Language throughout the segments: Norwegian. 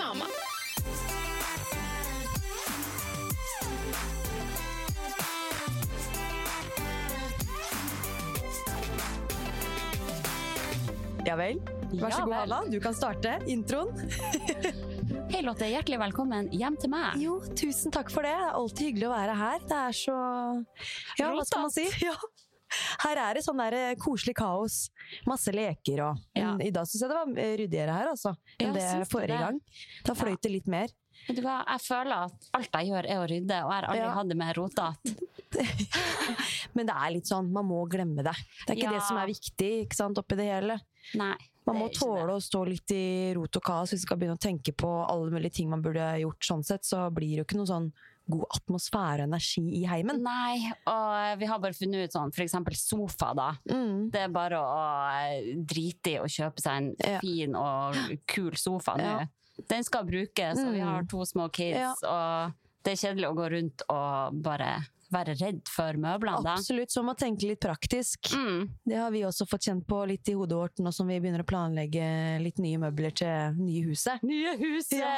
mamma. Ja vel. Vær så god. Hanna. Du kan starte introen. Hei Lotte, hjertelig velkommen hjem til meg. Jo, tusen takk for det. Det er alltid hyggelig å være her. Det er så Ja, hva skal man si? Ja. Her er det sånn der eh, koselig kaos. Masse leker og Ja. I dag syns jeg det var eh, ryddigere her, altså. Enn Ja, det forrige det? gang. Da fløyt det litt mer. Vet du hva, jeg føler at alt jeg gjør er å rydde, og jeg har aldri Ja. hatt det mer rotete. Men det er litt sånn, man må glemme det. Det er ikke det som er viktig ikke sant, oppi det hele. Nei. Man må tåle å stå litt i rot og kaos. Hvis man skal begynne å tenke på alle mulige ting man burde gjort sånn sett, så blir det jo ikke noe sånn god atmosfære og energi i heimen. Nei, og vi har bare funnet ut sånn, eksempel sofa da. Mm. Det er bare å eh, drite i å kjøpe seg en Ja. fin og kul sofa nå. Ja. Den skal brukes, og vi Mm. har to små kids, Ja. og det er kjedelig å gå rundt og bare være redd for møblene da. Absolutt, så man tenke litt praktisk. Mm. Det har vi også fått kjent på litt i hodet vårt nå som vi begynner å planlegge litt nye møbler til nye huset. Nye huset! Ja.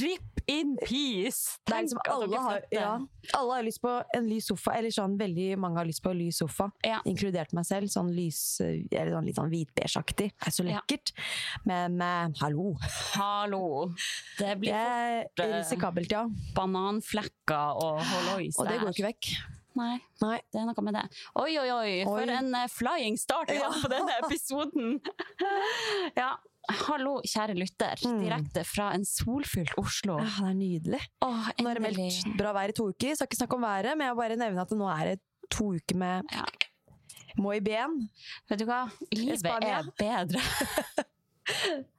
Rip in peace! Det Tenk at alle, har, ja, alle har lyst på en lys sofa, eller sånn veldig mange har lyst på en lys sofa, Ja. inkludert meg selv. Sånn lys, eller sånn litt sånn hvitbeigeaktig. Det er så lekkert. Men eh, hallo, Hallo! Det blir det fort eh, risikabelt, ja. bananflekker og hollois Og det går ikke vekk. Nei, Nei. det er noe med det. Oi, oi, oi, for Oi. en eh, flying start Ja. på denne episoden! ja. Hallo, kjære lytter. Mm. Direkte fra en solfylt Oslo. Ja, det er nydelig. Åh, Nå er det meldt bra vær i to uker. Skal ikke snakke om været, men jeg vil bare nevne at det nå er det to uker med Ja. Moi bien. Vet du hva? Livet er bedre.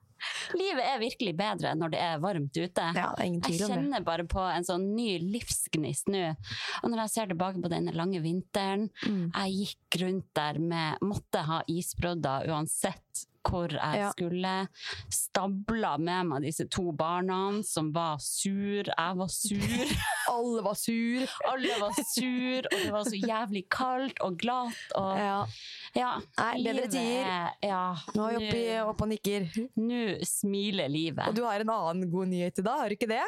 Livet er virkelig bedre når det er varmt ute. Ja, Jeg kjenner bare på en sånn ny livsgnist nå. Og når jeg ser tilbake på denne lange vinteren, Mm. jeg gikk rundt der med Måtte ha isbrodder uansett hvor jeg Ja. skulle. Stabla med meg disse to barna som var sur. Jeg var sur. Alle var sur. Alle var sur, og det var så jævlig kaldt og glatt. Og Ja. ja, Nei, bedre tider. er- Ja, Nå er vi oppe, i- og nikker. nå smiler livet. Og du har en annen god nyhet i dag, har du ikke det?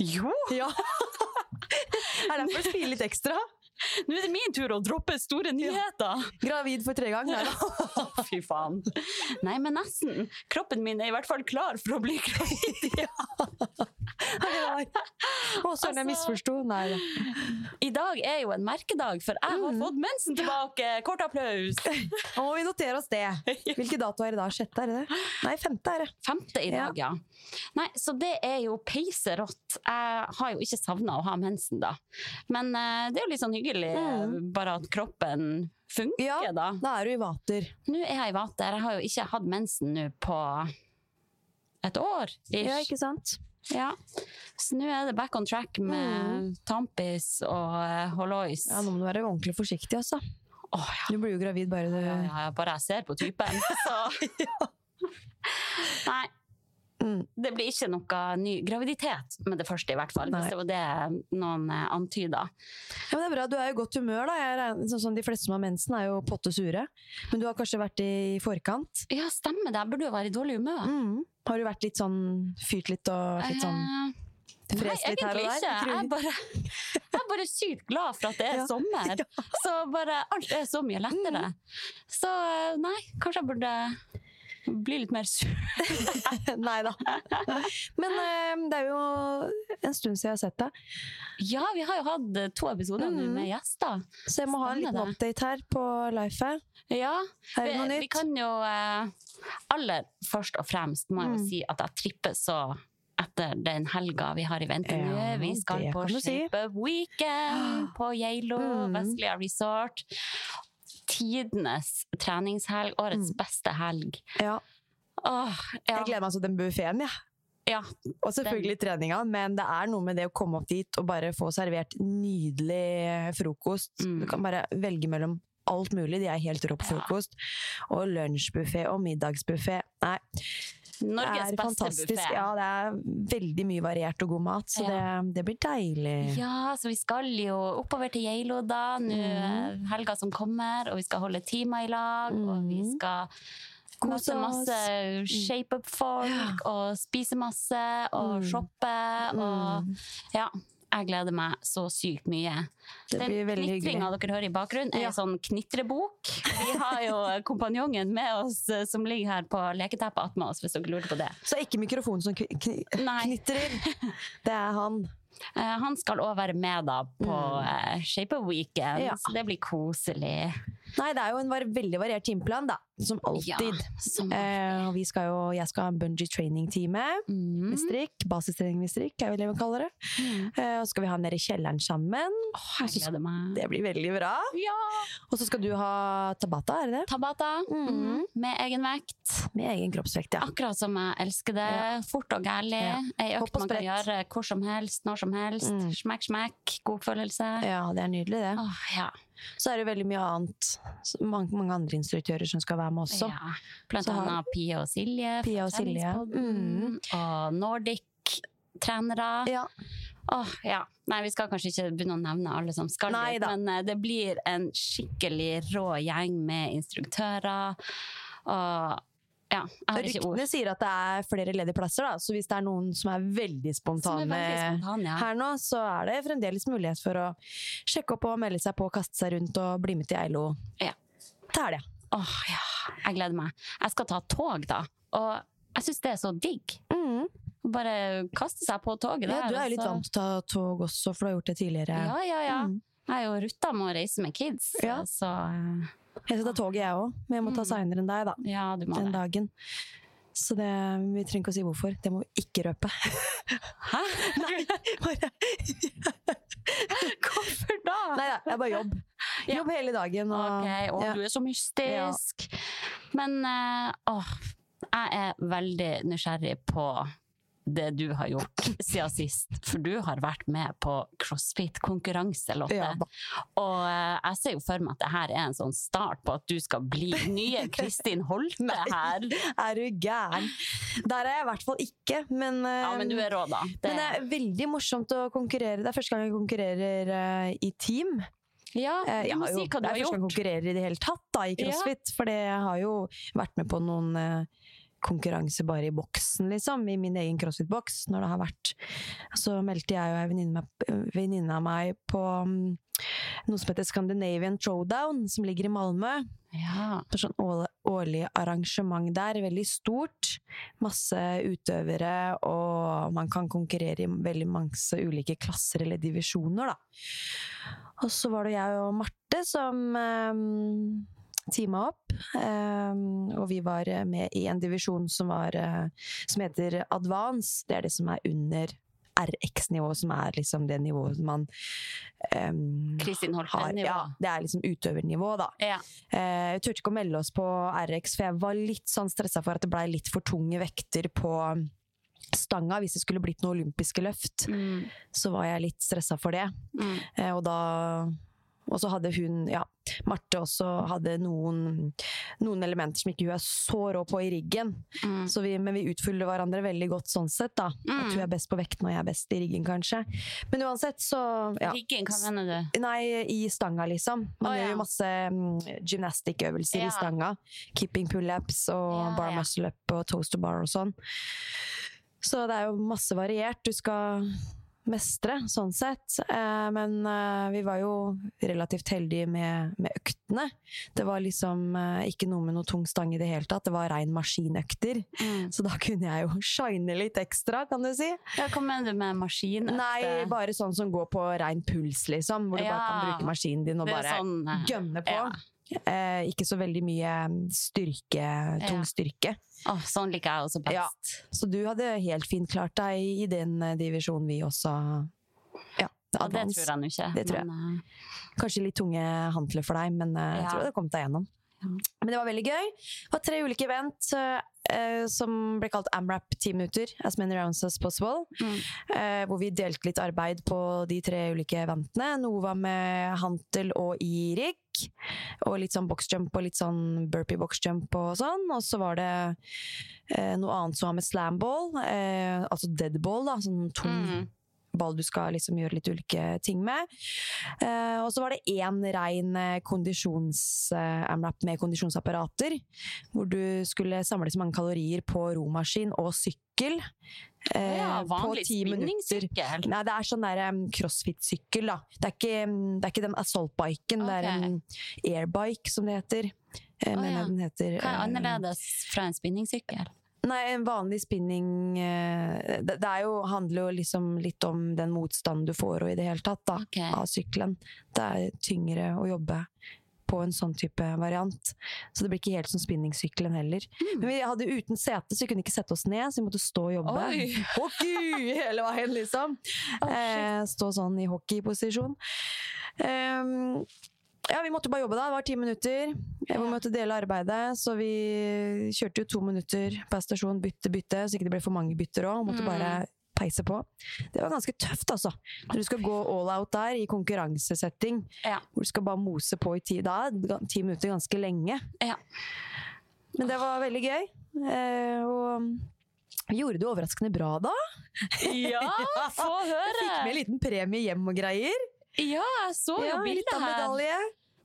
Jo! Ja. er derfor du spiller litt ekstra. Nå er det min tur å droppe store nyheter! Gravid for tre ganger. Fy faen. Nei, men nesten. Kroppen min er i hvert fall klar for å bli gravid. Å, søren, jeg Altså- misforsto. Nei da. I dag er jo en merkedag, for jeg har Mm. fått mensen tilbake. Kort applaus. Må vi notere oss det. Hvilke dato er det da? Sjette, er det det? Nei, femte er det. Femte i dag, ja. Nei, så det er jo peiserått. Jeg har jo ikke savna å ha mensen, da. Men eh, det er jo litt sånn hyggelig, Mm. bare at kroppen funker, Ja. da. Da er du i vater. Nå er jeg i vater. Jeg har jo ikke hatt mensen nå på et år. ish. Ja, ikke sant? Ja. Så nå er det back on track med tampis og uh, hollois. Ja, Nå må du være ordentlig forsiktig, altså. Oh, ja. Du blir jo gravid bare du Ja, ja, ja, bare jeg ser på typen, så Nei. Mm. Det blir ikke noe ny graviditet med det første, i hvert fall. Nei. Hvis det var det noen antyder. antyda. Ja, men det er bra, Du er i godt humør. da. Jeg sånn som De fleste som har mensen, er jo potte sure. Men du har kanskje vært i forkant? Ja, stemmer det. Jeg burde jo være i dårlig humør. Mm. Har du vært litt sånn fyrt litt og litt sånn Eh, Nei, egentlig ikke. Jeg er bare, jeg er bare sykt glad for at det er Ja. sommer. Så bare alt er så mye lettere. Mm. Så eh, nei, kanskje jeg burde bli litt mer sur. Nei da. Men eh, det er jo en stund siden jeg har sett deg, Ja, vi har jo hatt eh, to episoder Mm. med gjester. så jeg må ha en liten update her på Life. Ja, Er det noe nytt? vi kan jo eh, Aller først og fremst må jeg jo Mm. si at jeg tripper så etter den helga vi har i vente nå. Ja, Vi skal på Shape si. Weekend på Geilo, Mm. Vestlia Resort. Tidenes treningshelg. Årets Mm. beste helg. Ja, Åh, ja. jeg gleder meg til den buffeen, jeg. ja. Og selvfølgelig treninga, men det er noe med det å komme opp dit og bare få servert nydelig frokost. Mm. Du kan bare velge mellom alt mulig. De er helt rå på Ja. Og lunsjbuffé og middagsbuffé. Nei, Norges det er fantastisk. Buffet. Ja, det er veldig mye variert og god mat, så Ja. det, det blir deilig. Ja, så vi skal jo oppover til Geilo da, nå Mm. helga som kommer, og vi skal holde timer i lag, og vi Mm. skal Kose masse shape up-folk, Ja. og spise masse, og Mm. shoppe, og Mm. ja. Jeg gleder meg så sykt mye. Det Den blir hyggelig. knitringa dere hører i bakgrunnen, er Ja. en sånn knitrebok. Vi har jo kompanjongen med oss eh, som ligger her på leketeppet attmed oss, hvis dere lurte på det. Så ikke mikrofonen som kn kn knitrer. Det er han. Eh, han skal òg være med da på Mm. eh, Shape of Weekend, Ja. så det blir koselig. Nei, det er jo en var veldig variert timeplan, da. Som Ja, alltid. som Eh, vi skal jo, jeg skal ha en bungee training-time Mm. med strikk. Basistrening med strikk, er vel det vi kaller det. Mm. Eh, og så skal vi ha nede i kjelleren sammen. Åh, jeg gleder meg. Det blir veldig bra. Ja! Og så skal du ha tabata, er det det? Tabata Mm. med egen vekt. Med egen kroppsvekt, ja. Akkurat som jeg elsker det. Ja. Fort og gærlig. Ja. Ei økt man kan gjøre hvor som helst, når som helst. Mm. Smekk, smekk. God følelse. Ja, det er nydelig, det. Åh, ja. Så er det veldig mye annet. Mange, mange andre instruktører som skal være med også. ja. Blant Så har- annet Pia og Silje. Pia og Silje. Mm. Og Nordic-trenere. Ja. Åh, ja. Nei, vi skal kanskje ikke begynne å nevne alle som skal Nei dit, men eh, det blir en skikkelig rå gjeng med instruktører. Og ja, jeg har ikke ord. Ryktene sier at det er flere ledige plasser, da. så hvis det er noen som er veldig spontane er veldig spontan, ja. her nå, så er det fremdeles mulighet for å sjekke opp og melde seg på, kaste seg rundt og bli med til Eilo Ja. til helga. Åh, ja. Jeg gleder meg. Jeg skal ta tog, da. Og jeg syns det er så digg. Mm. Bare kaste seg på toget der. Ja, du er jo litt så- vant til å ta tog også, for du har gjort det tidligere. Ja, ja, ja. Mm. Jeg er jo rutta med å reise med kids, Ja. så eh, Jeg skal ta toget, jeg òg, men jeg må ta Mm. seinere enn deg, da. ja, du må Den det. dagen. Så det, vi trenger ikke å si hvorfor. Det må vi ikke røpe. Hæ? Nei, bare Hvorfor da? Nei det er bare jobb. Ja. Jobb hele dagen. Og, okay, og ja. du er så mystisk. Men eh, åh, jeg er veldig nysgjerrig på det du har gjort siden sist. For du har vært med på crossfit-konkurranse, Lotte. Ja. Og eh, jeg ser jo for meg at det her er en sånn start på at du skal bli nye Kristin Holte Nei. her. Er du gæren? Der er jeg i hvert fall ikke, men, Ja, men du er rå, da. Det, men det er veldig morsomt å konkurrere. Det er første gang jeg konkurrerer eh, i team. ja, Eh, jeg må har si hva du det er har første gang jeg konkurrerer i det hele tatt da, i Ja. crossfit. For jeg har jo vært med på noen eh, konkurranser bare i boksen, liksom. I min egen crossfit-boks. Når det har vært Så meldte jeg og ei venninne av meg på mm, noe som heter Scandinavian Throwdown, som ligger i Malmö. Ja. Det er sånn årlig, arrangement der, veldig stort. Masse utøvere, og man kan konkurrere i veldig mange ulike klasser eller divisjoner, da. Og så var det jeg og Marte som um, teama opp. Um, og vi var eh, med i en divisjon som, var, eh, som heter Advance. Det er det som er under RX-nivå, som er liksom det nivået man um, Kristin. Ja, det er liksom utøvernivå, da. Ja. Eh, Jeg turte ikke å melde oss på RX, for jeg var litt sånn stressa for at det blei litt for tunge vekter på stanga. Hvis det skulle blitt noe olympiske løft, Mm, så var jeg litt stressa for det. mm. Eh, Og da og så hadde hun, ja, Marte også hadde noen, noen elementer som ikke hun er så rå på i riggen. Mm. Så vi, men vi utfyller hverandre veldig godt sånn sett, da. Mm. At hun er best på vekten og jeg er best i riggen, kanskje. Men uansett, så ja. Riggen, hva mener du? Nei, i stanga, liksom. Man gjør ja. jo masse um, gymnastikkøvelser Ja. i stanga. Keeping pullups og bar muscle up og toaster to bar og sånn. Så det er jo masse variert. Du skal mestre, sånn sett. Eh, men eh, vi var jo relativt heldige med, med øktene. Det var liksom eh, ikke noe med noe tung stang i det hele tatt. Det var rein maskinøkter. Mm. Så da kunne jeg jo shine litt ekstra, kan du si. Ja, hva mener du med maskinøkte? Nei, bare sånn som går på rein puls, liksom. Hvor du bare kan bruke maskinen din og bare sånn, gønne på. ja. Eh, ikke så veldig mye styrke, tung Ja. styrke. Oh, sånn liker jeg også best. Ja. Så du hadde helt fint klart deg i den eh, divisjonen vi også Ja, Og det tror jeg nå ikke. Det tror jeg. men, eh, Kanskje litt tunge hantler for deg, men eh, jeg tror du hadde kommet deg gjennom. Men det var veldig gøy. Det var tre ulike event eh, som ble kalt AMRAP 10 minutter, as many rounds as possible. Mm. Eh, hvor vi delte litt arbeid på de tre ulike eventene. Noe var med hantel og i rigg. Og litt sånn boxjump og litt sånn burpee boxjump og sånn. Og så var det eh, noe annet som var med slamball, eh, altså deadball, da. Sånn tung Mm. Ball du skal liksom gjøre litt ulike ting med. Eh, og så var det én rein eh, kondisjons-amrap med kondisjonsapparater. Hvor du skulle samle så mange kalorier på romaskin og sykkel. eh, ja, vanlig 10 minutter. spinningsykkel. Nei, det er sånn der um, crossfit-sykkel, da. Det er, ikke, det er ikke den assault-biken, det er en airbike, som det heter. Eh, oh, ja. den heter. Hva er eh, annerledes fra en spinningsykkel? Nei, en vanlig spinning eh, Det, det jo, handler jo liksom litt om den motstanden du får og i det hele tatt, da, okay. av sykkelen. Det er tyngre å jobbe på en sånn type variant. Så det blir ikke helt som spinningsykkelen heller. Mm. Men vi hadde uten sete, så vi kunne ikke sette oss ned, så vi måtte stå og jobbe. Oi. Hockey hele veien, liksom! eh, stå sånn i hockeyposisjon. Ehm, ja, vi måtte bare jobbe da. Det var ti minutter. Vi Ja. måtte dele arbeidet, så vi kjørte jo to minutter per stasjon, bytte, bytte, så ikke det ble for mange bytter òg. Måtte Mm. bare peise på. Det var ganske tøft, altså. Når du skal gå all out der i konkurransesetting, Ja. hvor du skal bare mose på i ti, da ti minutter ganske lenge. Ja. Men det var veldig gøy. Eh, og vi gjorde det overraskende bra da. Ja, få Jeg fikk med en liten premie hjem og greier. Ja, jeg så jo Ja, bildet her. medalje.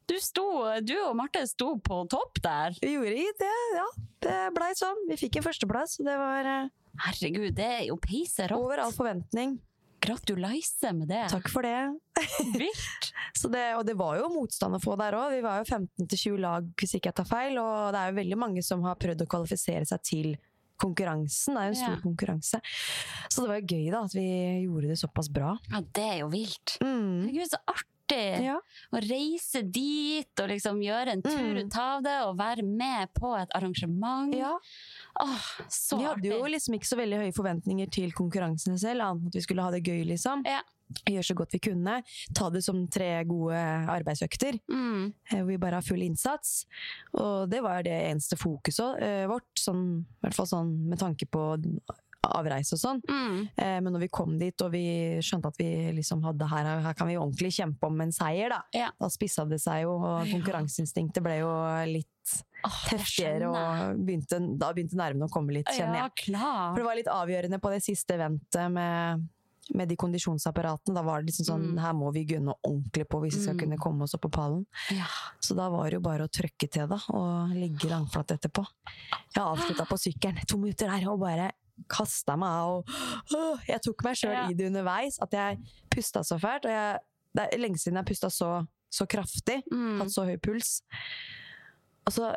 Du, sto, du og Marte sto på topp der. Vi gjorde det, ja. Det blei sånn. Vi fikk en førsteplass. og Det var eh, Herregud, det er jo peiserått. over all forventning. Gratulerer med det. Takk for det. Vilt. Så det. Og det var jo motstand å få der òg. Vi var jo 15-20 lag, hvis ikke jeg tar feil. Og det er jo veldig mange som har prøvd å kvalifisere seg til konkurransen. Det er jo en stor Ja. konkurranse. Så det var jo gøy da, at vi gjorde det såpass bra. Ja, det er jo vilt. Mm. Herregud, så artig Ja. å reise dit og liksom gjøre en tur Mm. ut av det og være med på et arrangement. ja. Åh, så artig. Vi hadde artig. jo liksom ikke så veldig høye forventninger til konkurransene selv, annet enn at vi skulle ha det gøy, liksom. Ja. Gjøre så godt vi kunne. Ta det som tre gode arbeidsøkter. Mm. eh, vi bare har full innsats. Og det var det eneste fokuset eh, vårt, sånn, i hvert fall sånn med tanke på avreise og sånn. Mm. Eh, Men når vi kom dit og vi skjønte at vi liksom hadde her, her kan vi ordentlig kjempe om en seier, da. Ja. Da spissa det seg jo, og konkurranseinstinktet ble jo litt heftigere, og begynte, da begynte nervene å komme litt, kjenner jeg. Ja. For det var litt avgjørende på det siste eventet med, med de kondisjonsapparatene. Da var det liksom sånn, Mm. her må vi gunne ordentlig på hvis vi skal Mm. kunne komme oss opp på pallen. Ja. Så da var det jo bare å trøkke til da, og ligge langflatt etterpå. Jeg avslutta på sykkelen, to minutter der, og bare kasta meg av. Og, Åh, jeg tok meg sjøl Ja. i det underveis, at jeg pusta så fælt. Og jeg, det er lenge siden jeg pusta så, så kraftig, Mm. hatt så høy puls. Og så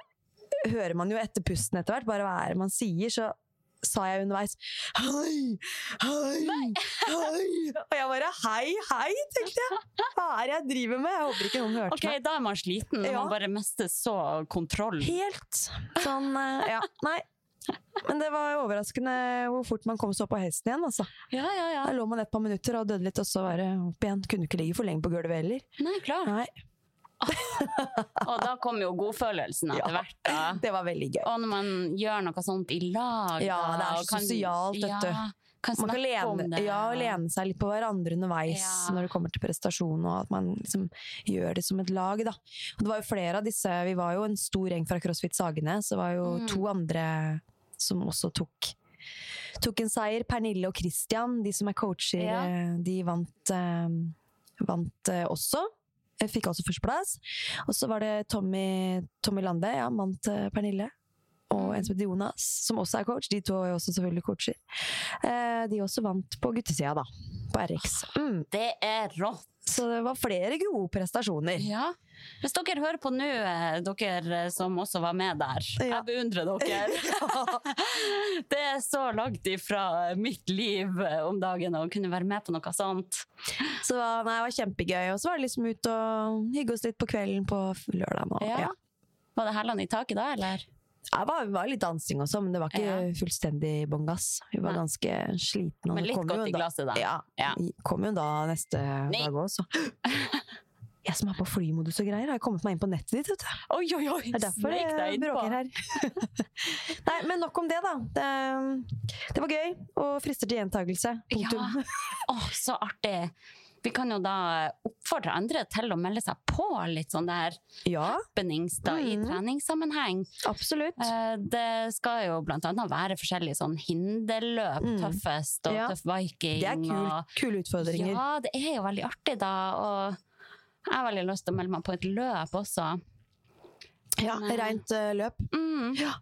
hører man jo etter pusten etter hvert, bare hva er det man sier, så sa jeg underveis Hei! Hei! Hei! Og jeg bare hei, hei, tenkte jeg. Hva er det jeg driver med? Jeg håper ikke noen hørte okay, meg. da er man sliten når Ja. man bare mister så kontroll. Helt sånn eh, Ja, nei. Men det var overraskende hvor fort man kom seg opp på hesten igjen. altså. Ja, ja, ja. Da lå man et par minutter og døde litt, og så var det opp igjen. Kunne ikke ligge for lenge på gulvet heller. Nei, klar. Nei, Og da kom jo godfølelsen etter hvert. da. Det var veldig gøy. Og når man gjør noe sånt i lag Ja, det er så sosialt, vet du. Ja, kan Man kan lene, ja, lene seg litt på hverandre underveis Ja. når det kommer til prestasjon, og at man liksom gjør det som et lag. Da. Og det var jo flere av disse Vi var jo en stor gjeng fra CrossFit Sagene, så det var jo Mm. to andre som også tok Tok en seier. Pernille og Christian, de som er coacher, Ja. eh, de vant, eh, vant eh, også. Fikk også førsteplass. Og så var det Tommy, Tommy Lande, ja, mann til Pernille. Og en som heter Jonas, som også er coach. De to er også selvfølgelig coacher. Eh, de også vant på guttesida, da. på RX. Mm. Det er rått. Så det var flere gode prestasjoner. Ja. Hvis dere hører på nå, eh, dere som også var med der, Ja. jeg beundrer dere. det er så langt ifra mitt liv eh, om dagen å kunne være med på noe sånt. Så nei, det var kjempegøy. Og så var det liksom ut og hygge oss litt på kvelden på lørdag. Ja. ja. Var det hælene i taket da, eller? Det var, var litt dansing også, men det var ikke Ja. fullstendig bånn gass. Vi var Nei. ganske slitne. Men litt godt i glasset, da. Ja, Ja. kom jo da neste Nei. dag òg, så. Jeg som er på flymodus og greier, har kommet meg inn på nettet ditt. vet du. Oi, oi, oi! Det er derfor jeg bråker her. Nei, men nok om det, da. Det, det var gøy, og frister til gjentakelse. Punktum. Åh, så artig! Vi kan jo da oppfordre andre til å melde seg på litt sånn der Ja, happenings da, i Mhm. treningssammenheng. absolutt. Eh, Det skal jo blant annet være forskjellige sånn hinderløp, Mm. tøffest og Ja. tøff viking. Det er kul, og- kule utfordringer. Ja, det er jo veldig artig da, og jeg har veldig lyst til å melde meg på et løp også. Ja, Men, rent løp. Mm. Ja.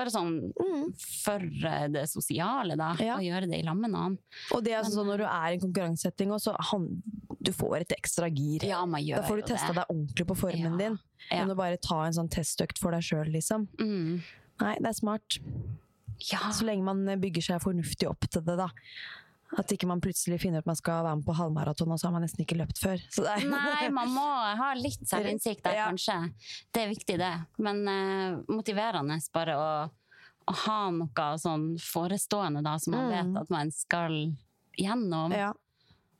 Bare sånn Mm. for eh, det sosiale, da. Ja. Å gjøre det i lag med noen. Og det er altså sånn når du er i en konkurransesetting, også, han, du får et ekstra gir. Ja, da får du testa deg ordentlig på formen Ja. din, enn å bare ta en sånn testøkt for deg sjøl, liksom. Mm. Nei, det er smart. Ja. Så lenge man bygger seg fornuftig opp til det, da. At ikke man plutselig finner ut man skal være med på halvmaraton, og så har man nesten ikke løpt før. Nei, man må ha litt selvinnsikt der, kanskje. Det er viktig, det. Men uh, motiverende bare å, å ha noe sånn forestående da, som man Mm. vet at man skal gjennom. ja.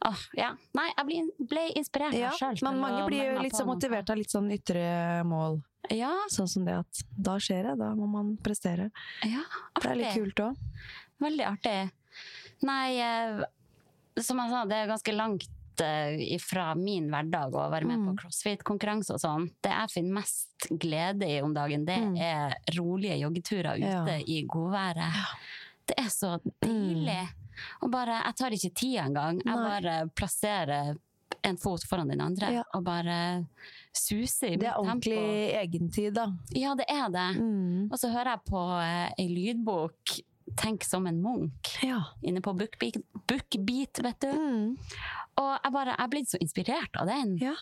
Åh, ja. Nei, jeg ble, ble inspirert ja. sjøl. Men mange blir jo litt så motivert av litt sånn ytre mål. Ja, Sånn som det at da skjer det, da må man prestere. ja Det er litt kult òg. Veldig artig. Nei, eh, som jeg sa, det er ganske langt fra ifra min hverdag å være med Mm. på crossfit-konkurranse og sånn. Det jeg finner mest glede i om dagen, det Mm. er rolige joggeturer ute Ja. i godværet. Det er så deilig. Og bare, jeg tar ikke tida engang. Jeg Nei. bare plasserer en fot foran den andre Ja. og bare suser i mitt tempo. Det er ordentlig egentid, da. Ja, det er det. Mm. Og så hører jeg på eh, ei lydbok, 'Tenk som en Munch', Ja. inne på Bookbeat, Bookbeat vet du. Mm. Og jeg bare, jeg er blitt så inspirert av den. Ja.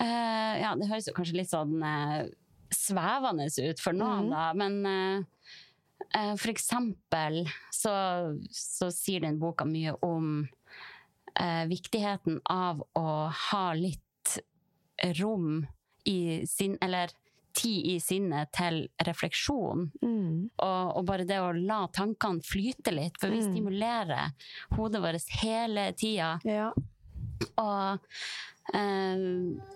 Uh, ja, det høres jo kanskje litt sånn uh, svevende ut for noen, mm. da, men uh, for eksempel så, så sier den boka mye om viktigheten av å ha litt rom i sin Eller tid i sinnet til refleksjon. Mm. Og, og bare det å la tankene flyte litt, for vi Mm. stimulerer hodet vårt hele tida. Ja. Og eh,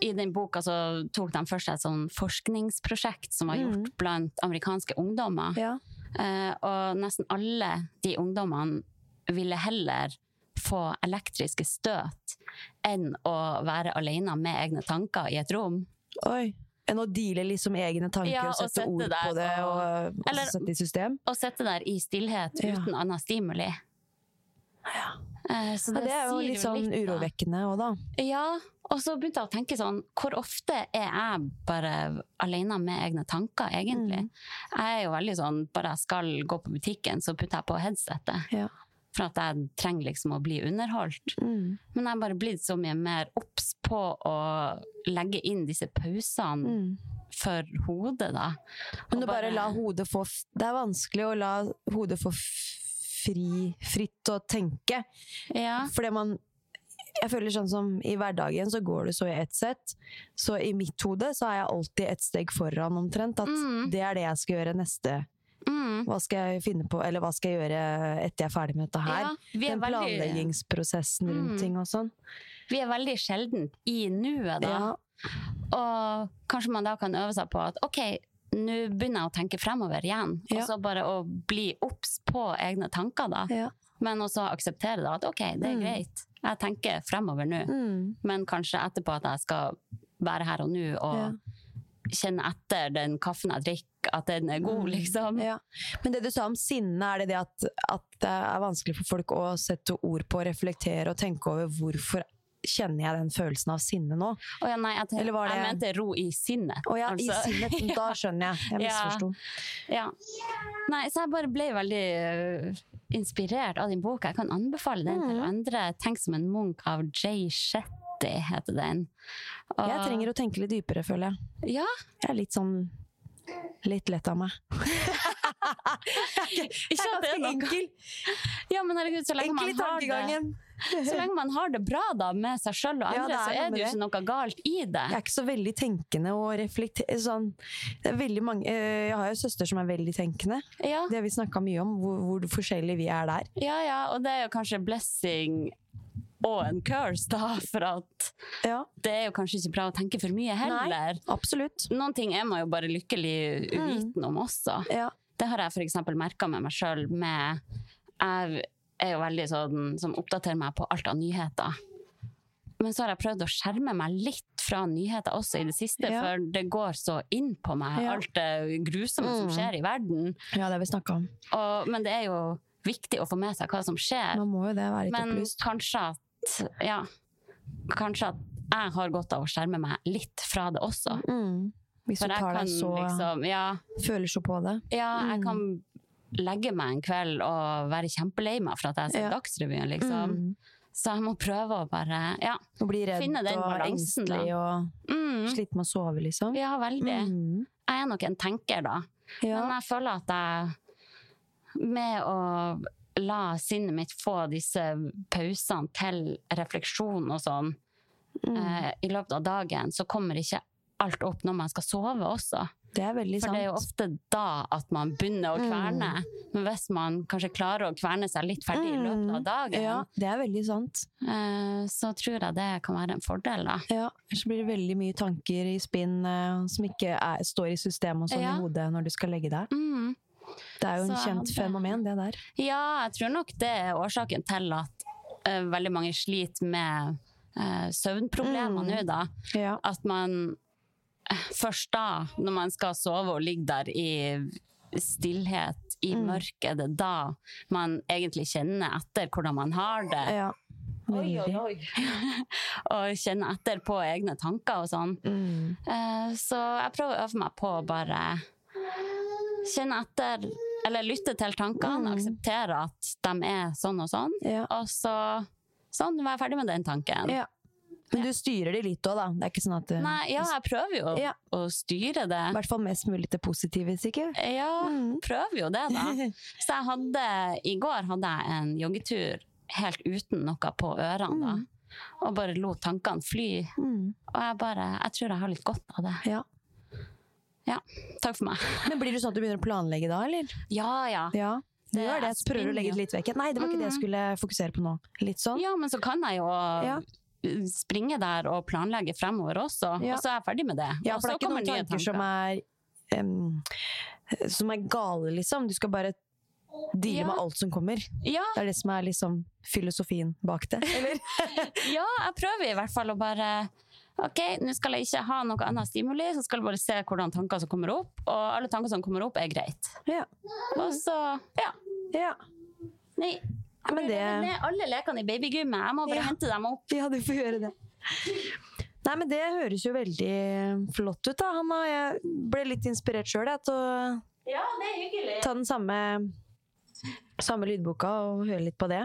i den boka så tok de først et sånn forskningsprosjekt som var gjort Mm. blant amerikanske ungdommer. ja. Eh, og nesten alle de ungdommene ville heller få elektriske støt enn å være alene med egne tanker i et rom. Oi. Enn å deale liksom egne tanker Ja, og og sette, ord der på det, og- og, og sette det i system. Å sette der i stillhet Ja. uten annen stimuli. Ja. så Ja, det er jo litt sånn litt, urovekkende òg, da. Ja, og så begynte jeg å tenke sånn, hvor ofte er jeg bare alene med egne tanker, egentlig? Mm. Jeg er jo veldig sånn, bare jeg skal gå på butikken, så putter jeg på headsetet. Ja. For at jeg trenger liksom å bli underholdt. Mm. Men jeg har bare blitt så mye mer obs på å legge inn disse pausene Mm. for hodet, da. Men du bare, bare la hodet få Det er vanskelig å la hodet få fri, fritt å tenke. Ja. Fordi man Jeg føler sånn som i hverdagen så går det så i ett sett. Så i mitt hode så er jeg alltid et steg foran omtrent. At Mm. det er det jeg skal gjøre neste. Hva skal jeg finne på, eller hva skal jeg gjøre etter jeg er ferdig med dette her? Ja, vi Den veldig, planleggingsprosessen rundt Mm. ting og sånn. vi er veldig sjelden i nuet, da. Ja. Og kanskje man da kan øve seg på at ok, nå begynner jeg å tenke fremover igjen. Ja. Og så bare å bli obs på egne tanker, da. Ja. Men også akseptere da at ok, det er Mm. greit. Jeg tenker fremover nå. Mm. Men kanskje etterpå at jeg skal være her og nå og. Kjenne etter den kaffen jeg drikker, at den er god, Mm. liksom. Ja. Men det du sa om sinne, er det det at, at det er vanskelig for folk å sette ord på, reflektere og tenke over hvorfor kjenner jeg den følelsen av sinne nå? Oh, ja, nei, jeg, jeg, jeg mente ro i sinnet. Oh, ja, altså. i sinnet. Da skjønner jeg. Jeg misforsto. Ja. Nei, så jeg bare ble veldig øh, inspirert av din bok. Jeg kan anbefale den til Mm. andre. 'Tenk som en munk' av Jay Shetty, heter den. Og- Jeg trenger å tenke litt dypere, føler jeg. Ja, Jeg er litt sånn Litt lett av meg. ikke at det er enkel. Ja, men herregud, så lenge, Enkel i man har det, tankegangen. så lenge man har det bra da med seg sjøl og andre, ja, er så er det jo ikke noe galt i det. Jeg er ikke så veldig tenkende og reflekterer Sånn. Mange, eh, jeg har jo søster som er veldig tenkende. Ja, Det har vi snakka mye om, hvor, hvor forskjellige vi er der. ja, ja, og det er jo kanskje blessing og en curse, da, for at Ja, det er jo kanskje ikke bra å tenke for mye heller. Nei, absolutt. Noen ting er man jo bare lykkelig uviten om også. Ja. Det har jeg eksempel merka med meg sjøl med Jeg er jo veldig sånn som oppdaterer meg på alt av nyheter. Men så har jeg prøvd å skjerme meg litt fra nyheter også i det siste, Ja. for det går så inn på meg, Ja. alt det grusomme som Mm. skjer i verden. ja, det vi snakka om. Og, men det er jo viktig å få med seg hva som skjer. Man må jo det være litt Men opplyst. kanskje at Ja. Kanskje at jeg har godt av å skjerme meg litt fra det også. Mm. Hvis du tar deg så liksom Ja, Føler så på det. ja jeg Mm. kan legge meg en kveld og være kjempelei meg for at jeg har sett Ja. Dagsrevyen, liksom. Mm. Så jeg må prøve å bare Ja. Og bli redd Finne den og balansen, engstelig og Mm. slite med å sove, liksom. Ja, veldig. Mm. Jeg er nok en tenker, da. Men jeg føler at jeg Med å la sinnet mitt få disse pausene til refleksjon og sånn Mm. eh, i løpet av dagen, så kommer ikke alt opp når man skal sove også. Det er veldig sant. For det er jo ofte da at man begynner å Mm. kverne. Men hvis man kanskje klarer å kverne seg litt ferdig i løpet av dagen, Mm. Ja, det er veldig sant. eh, så tror jeg det kan være en fordel, da. Ja, Ellers blir det veldig mye tanker i spinn eh, som ikke er, står i systemet og sånn Ja. i hodet når du skal legge deg. Mm. Det er jo en Så kjent fenomen, det der. Ja, jeg tror nok det er årsaken til at uh, veldig mange sliter med uh, søvnproblemer Mm. nå, da. Ja. At man uh, først da, når man skal sove og ligge der i stillhet, i Mm. mørket, det er da man egentlig kjenner etter hvordan man har det. ja. oi. og kjenner etter på egne tanker og sånn. Mm. Uh, Så jeg prøver å øve meg på å bare kjenne etter, eller lytte til tankene, Mm. akseptere at de er sånn og sånn, Ja. og så sånn, være ferdig med den tanken. ja. Men du styrer de litt òg, da. Det er ikke sånn at du Nei, ja, jeg prøver jo Ja. å styre I det. hvert fall mest mulig til positive, sikkert. Ja, Mm. prøver jo det, da. Så jeg hadde, i går hadde jeg en joggetur helt uten noe på ørene, da. Mm. Og bare lot tankene fly. Mm. Og jeg bare, jeg tror jeg har litt godt av det. Ja. Ja, takk for meg. Men blir det sånn at du begynner å planlegge da, eller? Ja, ja. Ja. Du Det gjør det. Så prøver å legge det litt vekk. Nei, det var ikke det jeg Mhm. skulle fokusere på nå. Litt sånn. Ja, men så kan jeg jo Ja. springe der og planlegge fremover også, Ja. og så er jeg ferdig med det. Ja, for det er ikke noen nye tanker som er um, som er gale, liksom. Du skal bare deale Ja. med alt som kommer. Ja, Det er det som er liksom filosofien bak det. Eller? ja, jeg prøver i hvert fall å bare Ok, nå skal jeg ikke ha noe annet stimuli, så skal jeg bare se hvordan tanker som kommer opp. Og alle tanker som kommer opp, er greit. Ja. Og så, ja. ja. Nei. Jeg Men det- med alle lekene i babygymmet. Jeg må bare Ja. hente dem opp. Ja, du får gjøre det. Nei, men det høres jo veldig flott ut, da, Hanna. Jeg ble litt inspirert sjøl til å Ja, det er ta den samme, samme lydboka og høre litt på det.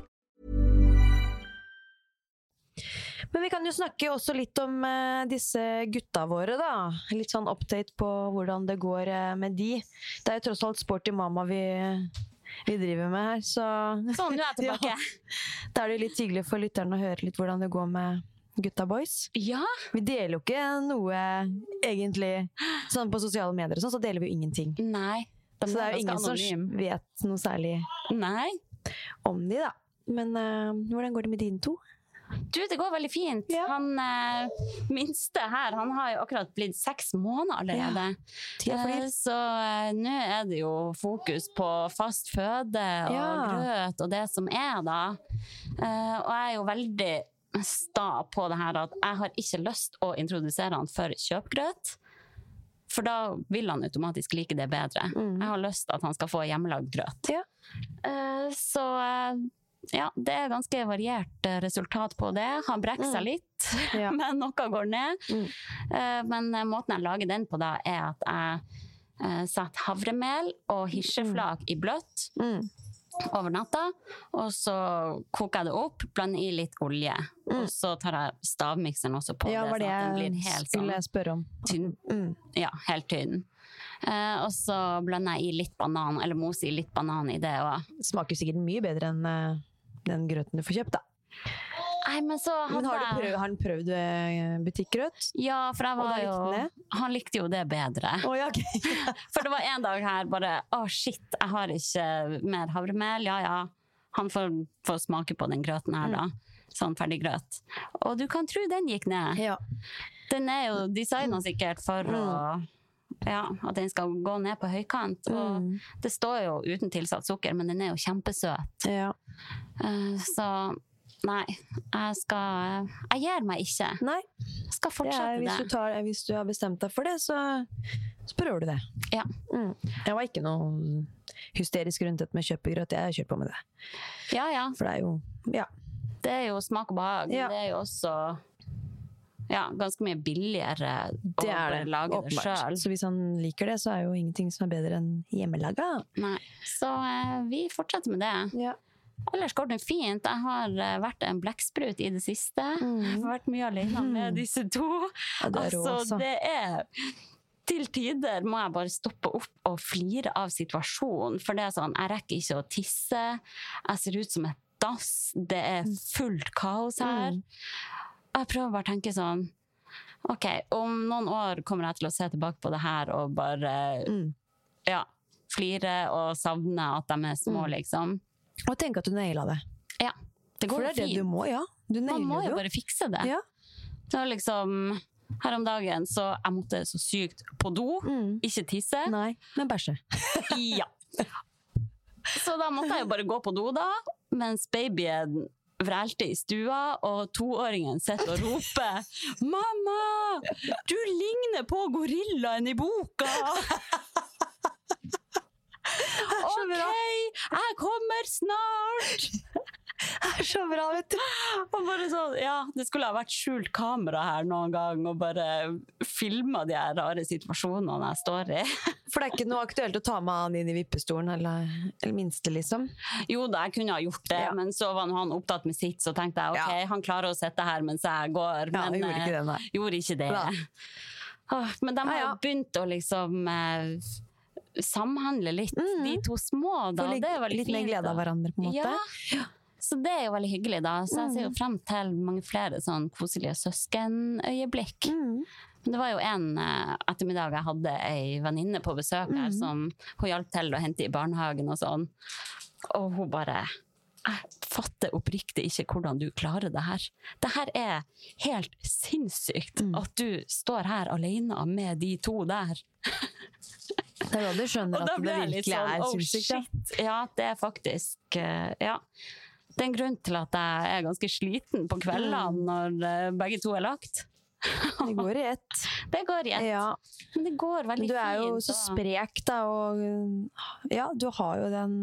Men vi kan jo snakke også litt om eh, disse gutta våre, da. Litt sånn update på hvordan det går eh, med de. Det er jo tross alt Sporty Mama vi, vi driver med her, så Sånn, du er tilbake. tilbake. da er det jo litt hyggelig for lytterne å høre litt hvordan det går med gutta boys. Ja, Vi deler jo ikke noe egentlig sånn på sosiale medier og sånn, så deler vi jo ingenting. nei. De Så det er jo ingen ingen som vet noe særlig Nei. om de, da. Men uh, hvordan går det med dine to? Du, det går veldig fint. Ja. Han eh, minste her, han har jo akkurat blitt seks måneder allerede. Ja. Eh, så eh, nå er det jo fokus på fast føde og Ja. grøt og det som er, da. Eh, og jeg er jo veldig sta på det her at jeg har ikke lyst å introdusere han for kjøpgrøt. For da vil han automatisk like det bedre. Jeg har lyst til at han skal få hjemmelagd grøt. Ja. Eh, så eh, ja, det er ganske variert eh, resultat på det. Han brekker seg litt, Ja. men noe går ned. Mm. Eh, men eh, måten jeg lager den på da, er at jeg setter havremel og hirseflak i bløtt Mm. over natta. Og så koker jeg det opp, blander i litt olje. Og så tar jeg stavmikseren også på Mm. Ja, det, var det sånn at den jeg blir helt sånn spørre om. tynn. Mm. Ja, helt tynn. Uh, og så blander jeg i litt banan, eller moser i litt banan i det òg. Smaker sikkert mye bedre enn eh, den grøten du får kjøpt, da. Nei, men så Men har, du prøvd, har han prøvd eh, butikkgrøt? Ja, for var likte han likte jo det bedre. Å ja, ok. For det var en dag her bare Å, shit, jeg har ikke mer havremel. Ja, ja. Han får, får smake på den grøten her, da. Sånn ferdig grøt. Og du kan tro den gikk ned. ja. Den er jo designa sikkert for å ja, at den skal gå ned på høykant. Og det står jo uten tilsatt sukker, men den er jo kjempesøt. ja. Eh, så nei, jeg skal Jeg gir meg ikke. Nei, Jeg skal det er, hvis, du tar, hvis du har bestemt deg for det, så, så prøver du det. Ja. Mm. Jeg var ikke noe hysterisk rundt dette med kjøpegrøt. Jeg har kjørt på med det. Ja, ja. For det er jo Ja. Det er jo smak og behag, Ja. det er jo også ja, ganske mye billigere Det å er det. lage det sjøl. Så hvis han liker det, så er jo ingenting som er bedre enn hjemmelaga. Nei. Så eh, vi fortsetter med det. Ja. Ellers går det fint. Jeg har eh, vært en blekksprut i det siste. Jeg har vært mye alene med disse to. Ja, det er altså, altså. det er til tider må jeg bare stoppe opp og flire av situasjonen. For det er sånn, jeg rekker ikke å tisse. Jeg ser ut som et dass. Det er fullt kaos her. Jeg prøver bare å tenke sånn OK, om noen år kommer jeg til å se tilbake på det her og bare Mm. ja, flire og savne at de er små, liksom. Og tenk at du naila det. Ja. Det For går det er jo det du må, ja. Du Man må nailer Man må jo. bare fikse det. Ja. Det var liksom her om dagen så jeg måtte så sykt på do, Mm. ikke tisse. Nei, men bæsje. Ja. Så da måtte jeg jo bare gå på do, da, mens babyen vrælte i stua, og toåringen sitter og roper 'Mamma! Du ligner på gorillaen i boka!' OK, jeg kommer snart! Det er så bra, vet du. Og ja, det skulle ha vært skjult kamera her noen gang og bare filma de her rare situasjonene jeg står i. For det er ikke noe aktuelt å ta med han inn i vippestolen, eller, eller minste, liksom. Jo da, jeg kunne ha gjort det, Ja. men så var han opptatt med sitt, så tenkte jeg ok, Ja. han klarer å sitte her mens jeg går. Ja, men han gjorde ikke eh, det, nei. gjorde ikke det. Åh, men de har jo begynt å liksom eh, samhandle litt, de to små. Da. Litt, det er veldig Mm. litt mer glede av hverandre, på en måte. Ja. Så det er jo veldig hyggelig, da. Så jeg Mm. ser jo frem til mange flere sånn koselige søskenøyeblikk. Mm. Men Det var jo en eh, ettermiddag jeg hadde ei venninne på besøk her, Mm. som hun hjalp til å hente i barnehagen og sånn. Og hun bare Jeg fatter oppriktig ikke hvordan du klarer det her. Det her er helt sinnssykt Mm. at du står her alene med de to der. Det er da du skjønner at det virkelig sånn, er oh sinnssykt. ja. shit. Ja, det er faktisk eh, Ja. Det er en grunn til at jeg er ganske sliten på kveldene Mm. når eh, begge to er lagt. Det går i ett. Det går i ett. Ja. Men det går veldig fint. du er jo fint. så sprek, da, og ja, du har jo den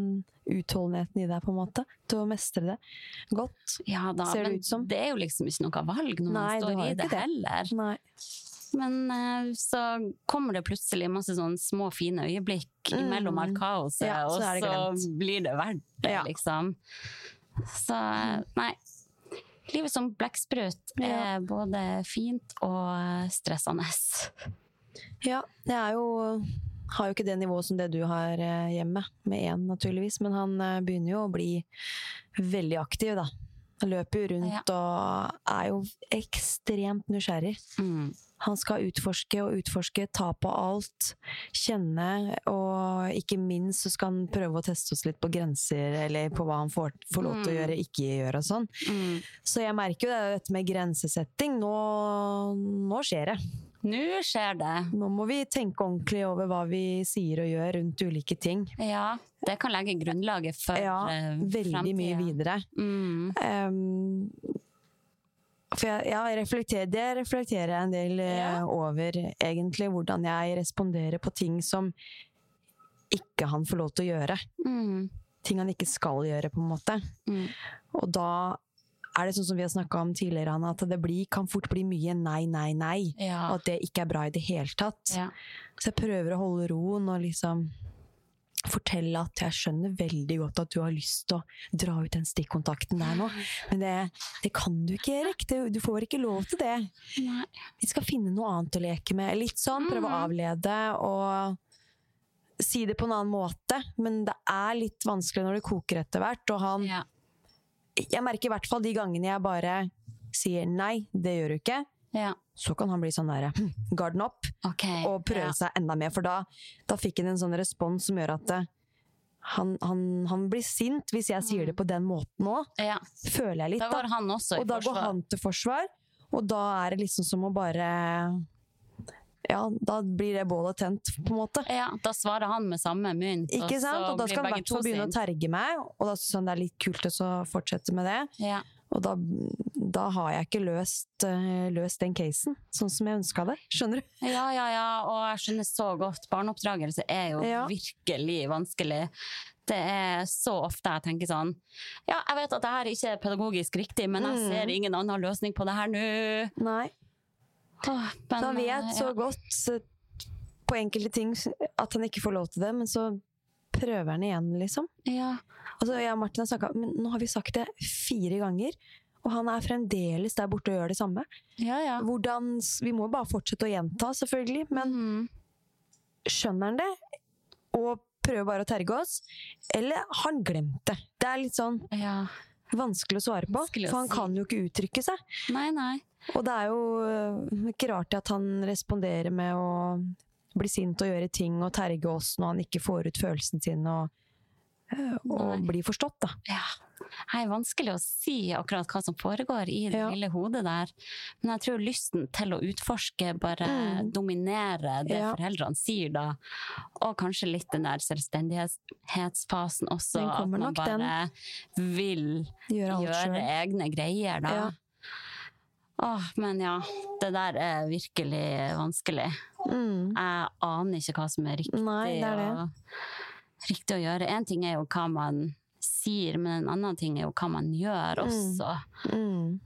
utholdenheten i deg, på en måte, til å mestre det godt. Ja da, Ser det ut som. det er jo liksom ikke noe valg når Nei, man står i det, det. heller. Nei. Men eh, så kommer det plutselig masse sånne små, fine øyeblikk mellom alt kaoset, Mm. Ja, og så blir det verdt det, Ja. liksom. Så nei. livet som blekksprut er både fint og stressende. Ja, jeg er jo har jo ikke det nivået som det du har eh, hjemme, med én naturligvis, men han eh, begynner jo å bli veldig aktiv, da. Han løper jo rundt og er jo ekstremt nysgjerrig. Mm. Han skal utforske og utforske, ta på alt, kjenne, og ikke minst så skal han prøve å teste oss litt på grenser, eller på hva han får, får lov til å Mm. gjøre, ikke gjøre og sånn. Mm. Så jeg merker jo det, dette med grensesetting. Nå, nå skjer det. Nå skjer det. Nå må vi tenke ordentlig over hva vi sier og gjør rundt ulike ting. Ja, det kan legge grunnlaget for Ja, Veldig veldig mye videre. Mm. Ehm, for jeg, ja, jeg reflekterer, det reflekterer jeg en del eh, Ja. over, egentlig. Hvordan jeg responderer på ting som ikke han får lov til å gjøre. Mm. Ting han ikke skal gjøre, på en måte. Mm. Og da er det sånn som vi har snakka om tidligere, Anna, at det blir, kan fort bli mye nei, nei, nei. Ja. Og at det ikke er bra i det hele tatt. Ja. Så jeg prøver å holde roen og liksom fortelle at jeg skjønner veldig godt at du har lyst til å dra ut den stikkontakten der nå, men det, det kan du ikke, Erik. Det, du får ikke lov til det. Nei. Vi skal finne noe annet å leke med. Litt sånn, prøve å avlede og si det på en annen måte, men det er litt vanskelig når det koker etter hvert, og han Ja. Jeg merker i hvert fall de gangene jeg bare sier nei, det gjør du ikke, ja. Så kan han bli sånn der garden opp Okay, og prøve ja. seg enda mer, for da, da fikk han en sånn respons som gjør at det, han, han, han blir sint hvis jeg sier det på den måten òg, Ja. føler jeg litt. Da han også i Og da går han til forsvar, og da er det liksom som å bare Ja, da blir det bålet tent, på en måte. Ja, da svarer han med samme mynt. Ikke sant? Og da skal han i hvert fall to begynne å terge meg, og da syns han det er litt kult å fortsette med det. Ja. Og da, da har jeg ikke løst, eh, løst den casen sånn som jeg ønska det. Skjønner du? ja, ja, ja, og jeg skjønner så godt. Barneoppdragelse er jo Ja. virkelig vanskelig. Det er så ofte jeg tenker sånn Ja, jeg vet at det her ikke er pedagogisk riktig, men jeg Mm. ser ingen annen løsning på det her nå. Nei. Åh, men, da vet eh, så ja. godt på enkelte ting at han ikke får lov til det, men så prøver han igjen, liksom. Ja. Altså, jeg og Martin har snakket, men nå har vi sagt det fire ganger, og han er fremdeles der borte og gjør det samme. Ja, ja. Hvordan, vi må bare fortsette å gjenta, selvfølgelig, men mm. skjønner han det? Og prøver bare å terge oss? Eller har han glemt det? Det er litt sånn ja. vanskelig å svare på, å for han kan jo ikke uttrykke seg. Nei, nei. Og det er jo øh, ikke rart at han responderer med å bli sint og gjøre ting og terge oss når han ikke får ut følelsene sine og, og blir forstått, da. Ja. Det er vanskelig å si akkurat hva som foregår i det Ja. lille hodet der. Men jeg tror lysten til å utforske bare Mm. dominerer det Ja. foreldrene sier da. Og kanskje litt den der selvstendighetsfasen også. At man nok, den. bare vil Gjøre gjøre egne greier da. Ja. Åh, men ja, det der er virkelig vanskelig. Mm. Jeg aner ikke hva som er riktig, Nei, det er det. Og, riktig å gjøre. En ting er jo hva man sier, men en annen ting er jo hva man gjør også. Mm.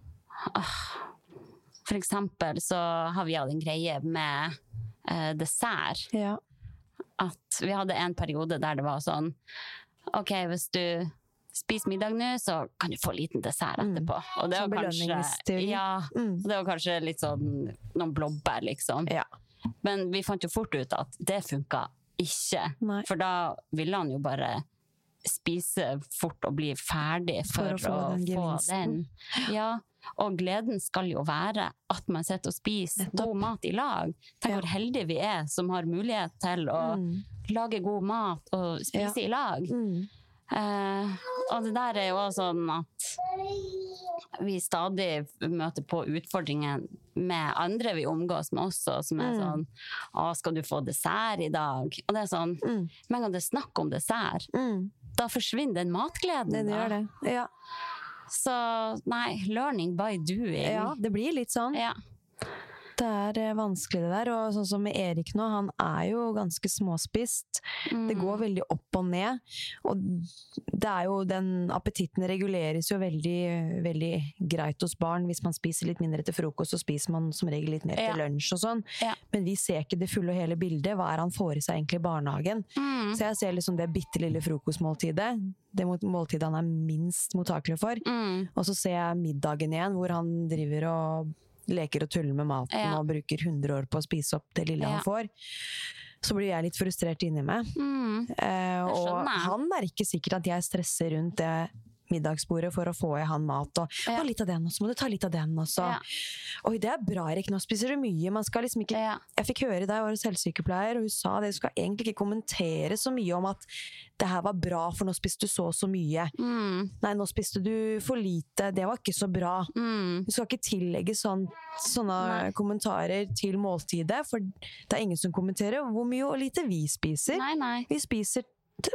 For eksempel så har vi hatt en greie med eh, dessert. Ja. At vi hadde en periode der det var sånn OK, hvis du spiser middag nå, så kan du få en liten dessert Mm. etterpå. Og det var kanskje. Ja, Mm. det var kanskje litt sånn noen blåbær, liksom. Ja. Men vi fant jo fort ut at det funka ikke. Nei. For da ville han jo bare spise fort og bli ferdig for, For å få den den. Ja, og gleden skal jo være at man sitter og spiser Nettopp. god mat i lag. Tenk Ja. hvor heldige vi er som har mulighet til å Mm. lage god mat og spise i lag. Mm. Eh, og det der er jo også sånn at vi stadig møter på utfordringer med andre vi omgås med også, som er Mm. sånn Å, skal du få dessert i dag? Og det er sånn Mm. Med en det er snakk om dessert, Mm. da forsvinner den matgleden. Den gjør det. Ja. Så nei, learning by doing. ja, det blir litt sånn. Ja. Det er eh, vanskelig det der. Og sånn som med Erik nå, han er jo ganske småspist. Det går Mm. veldig opp og ned. Og det er jo den appetitten reguleres jo veldig, veldig greit hos barn. Hvis man spiser litt mindre til frokost, så spiser man som regel litt mer til Ja. lunsj og sånn. Ja. Men vi ser ikke det fulle og hele bildet. Hva er han får i seg egentlig i barnehagen? Mm. Så jeg ser liksom det bitte lille frokostmåltidet. Det må- måltidet han er minst mottakelig for. Mm. Og så ser jeg middagen igjen, hvor han driver og leker og tuller med maten Ja. og bruker 100 år på å spise opp det lille Ja. han får. Så blir jeg litt frustrert inni meg. Mm. Eh, og han merker sikkert at jeg stresser rundt det middagsbordet for å få i han mat. Og Ja. Litt av den, og så må du ta litt av den også. Ja. Oi, det er bra, Erik. Nå spiser du mye. Man skal liksom ikke Ja. Jeg fikk høre deg, hos helsesykepleier, og hun sa det. Du skal egentlig ikke kommentere så mye om at det her var bra, for nå spiste du så og så mye. Mm. Nei, nå spiste du for lite. Det var ikke så bra. Mm. Du skal ikke tillegge sånn, sånne Nei. kommentarer til måltidet, for det er ingen som kommenterer hvor mye og lite vi spiser. Nei, nei. Vi spiser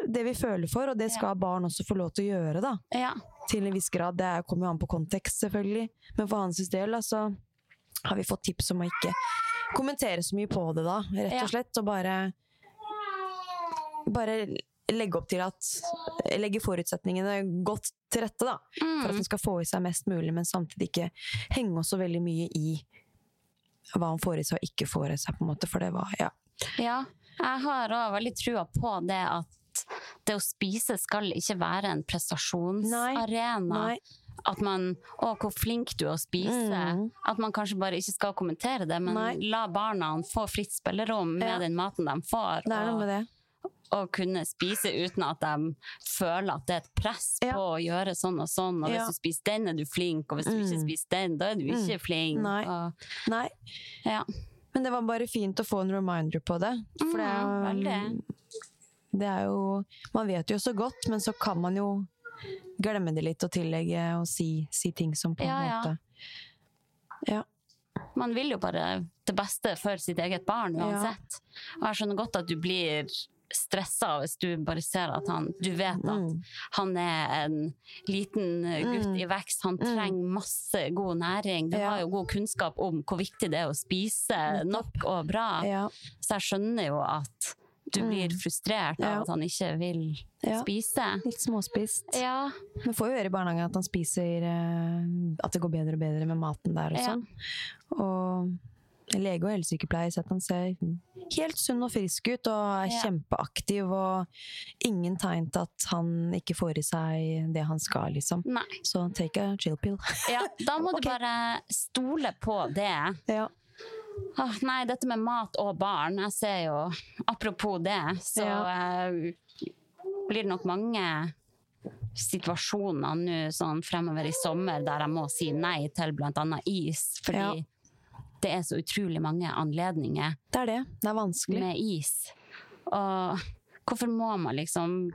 det vi føler for, og det skal barn også få lov til å gjøre, da. Ja. Til en viss grad. Det er- kommer jo an på kontekst, selvfølgelig. Men for hans del, da, så har vi fått tips om å ikke kommentere så mye på det, da, rett og slett. Og bare Bare legge opp til at Legge forutsetningene godt til rette, da. For at hun skal få i seg mest mulig, men samtidig ikke henge oss så veldig mye i hva han får i seg og ikke får i seg, på en måte. For det var Ja. Ja, jeg har òg veldig trua på det at det å spise skal ikke være en prestasjonsarena. Nei. At man Å, hvor flink du er å spise. Mm. At man kanskje bare ikke skal kommentere det, men Nei. la barna få fritt spillerom med Ja. den maten de får. Det er noe med det. å kunne spise uten at de føler at det er et press Ja. på å gjøre sånn og sånn. Og hvis Ja. du spiser den, er du flink, og hvis du ikke Mm. spiser den, da er du ikke flink. Nei. Og, Nei. ja. Men det var bare fint å få en reminder på det. For det, er jo- Mm. Det er jo Man vet jo så godt, men så kan man jo glemme det litt og tillegge og si, si ting som på en Ja, måte Ja. man vil jo bare det beste for sitt eget barn uansett. Og jeg skjønner godt at du blir stressa hvis du bare ser at han Du vet at Mm. han er en liten gutt Mm. i vekst, han trenger masse god næring. Du Ja. har jo god kunnskap om hvor viktig det er å spise nok og bra. Ja. Så jeg skjønner jo at du blir frustrert av Mm. Ja. at han ikke vil Ja. spise. Litt småspist. Ja. Men får jo høre i barnehagen at han spiser eh, At det går bedre og bedre med maten der og Ja. sånn. Og lege og helsesykepleier sier at han ser helt sunn og frisk ut og er Ja. kjempeaktiv og ingen tegn til at han ikke får i seg det han skal, liksom. Nei. Så take a chill pill. Ja, da må okay. du bare stole på det. ja. Åh, nei, dette med mat og barn, jeg ser jo Apropos det, så eh, blir det nok mange situasjoner nå sånn fremover i sommer der jeg må si nei til annet is, fordi Ja. det er så utrolig mange anledninger Det er det. Det er vanskelig. med is. Og hvorfor må man liksom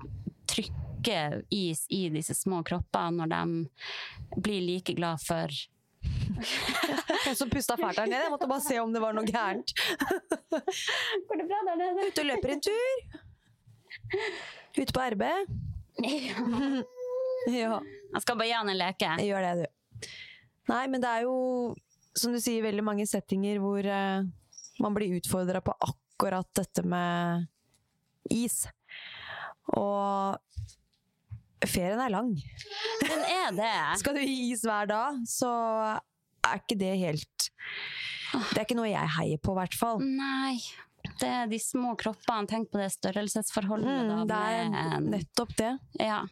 trykke is i disse små kroppene når de blir like glad for En som pusta fælt der nede. Jeg måtte bare se om det var noe gærent. Går det bra der nede? Ute og løper en tur. Ute på RB. Ja. Jeg skal bare gi han en leke. Gjør det, du. Nei, men det er jo, som du sier, veldig mange settinger hvor uh, man blir utfordra på akkurat dette med is. Og ferien er lang. Den er det. Skal du is hver dag, så er ikke det helt Det er ikke noe jeg heier på, i hvert fall. Nei. Det er de små kroppene. Tenk på det størrelsesforholdet. Mm, da, det er en, nettopp det. ja.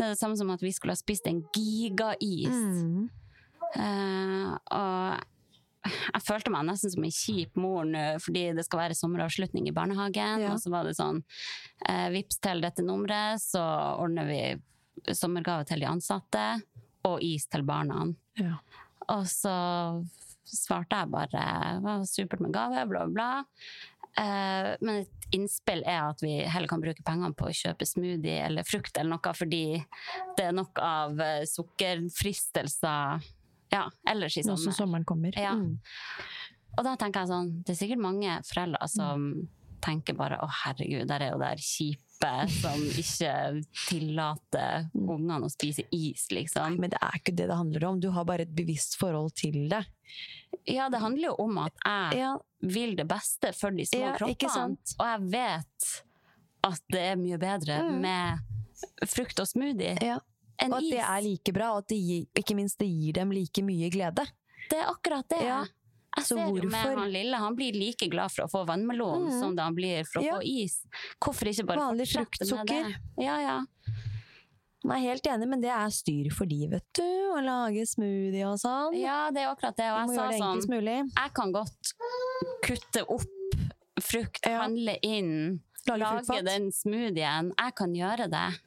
Det er det samme som at vi skulle ha spist en gigais. Mm. uh, og jeg følte meg nesten som en kjip mor nå, fordi det skal være sommeravslutning i barnehagen. Ja. Og så var det sånn eh, Vips til dette nummeret, så ordner vi sommergave til de ansatte. Og is til barna. Ja. Og så svarte jeg bare det var supert med gave, bla, bla, bla. Eh, men et innspill er at vi heller kan bruke pengene på å kjøpe smoothie eller frukt eller noe, fordi det er nok av eh, sukkerfristelser ja, ellers i Nå som sommeren kommer. Ja. Mm. Og da tenker jeg sånn, det er sikkert mange foreldre som tenker bare å herregud, der er jo der kjipe som ikke tillater ungene å spise is, liksom. Men det er ikke det det handler om. Du har bare et bevisst forhold til det. Ja, det handler jo om at jeg Ja, vil det beste for de små Ja, kroppene. sant? Og jeg vet at det er mye bedre Mm. med frukt og smoothie ja. Og at is. det er like bra, og at det gir, ikke minst det gir dem like mye glede. Det er akkurat det. Ja. Jeg ser jo med han lille, han blir like glad for å få vannmelon Mm. som det han blir for å Ja. få is. Hvorfor ikke bare Vanlig fruktsukker. ja, Ja, ja. Nei, helt enig, men det er styr for de, vet du. Å lage smoothie og sånn. ja, det er akkurat det. Og jeg sa sånn, mulig. jeg kan godt kutte opp frukt, handle inn, Lage lage den smoothien. Jeg kan gjøre det.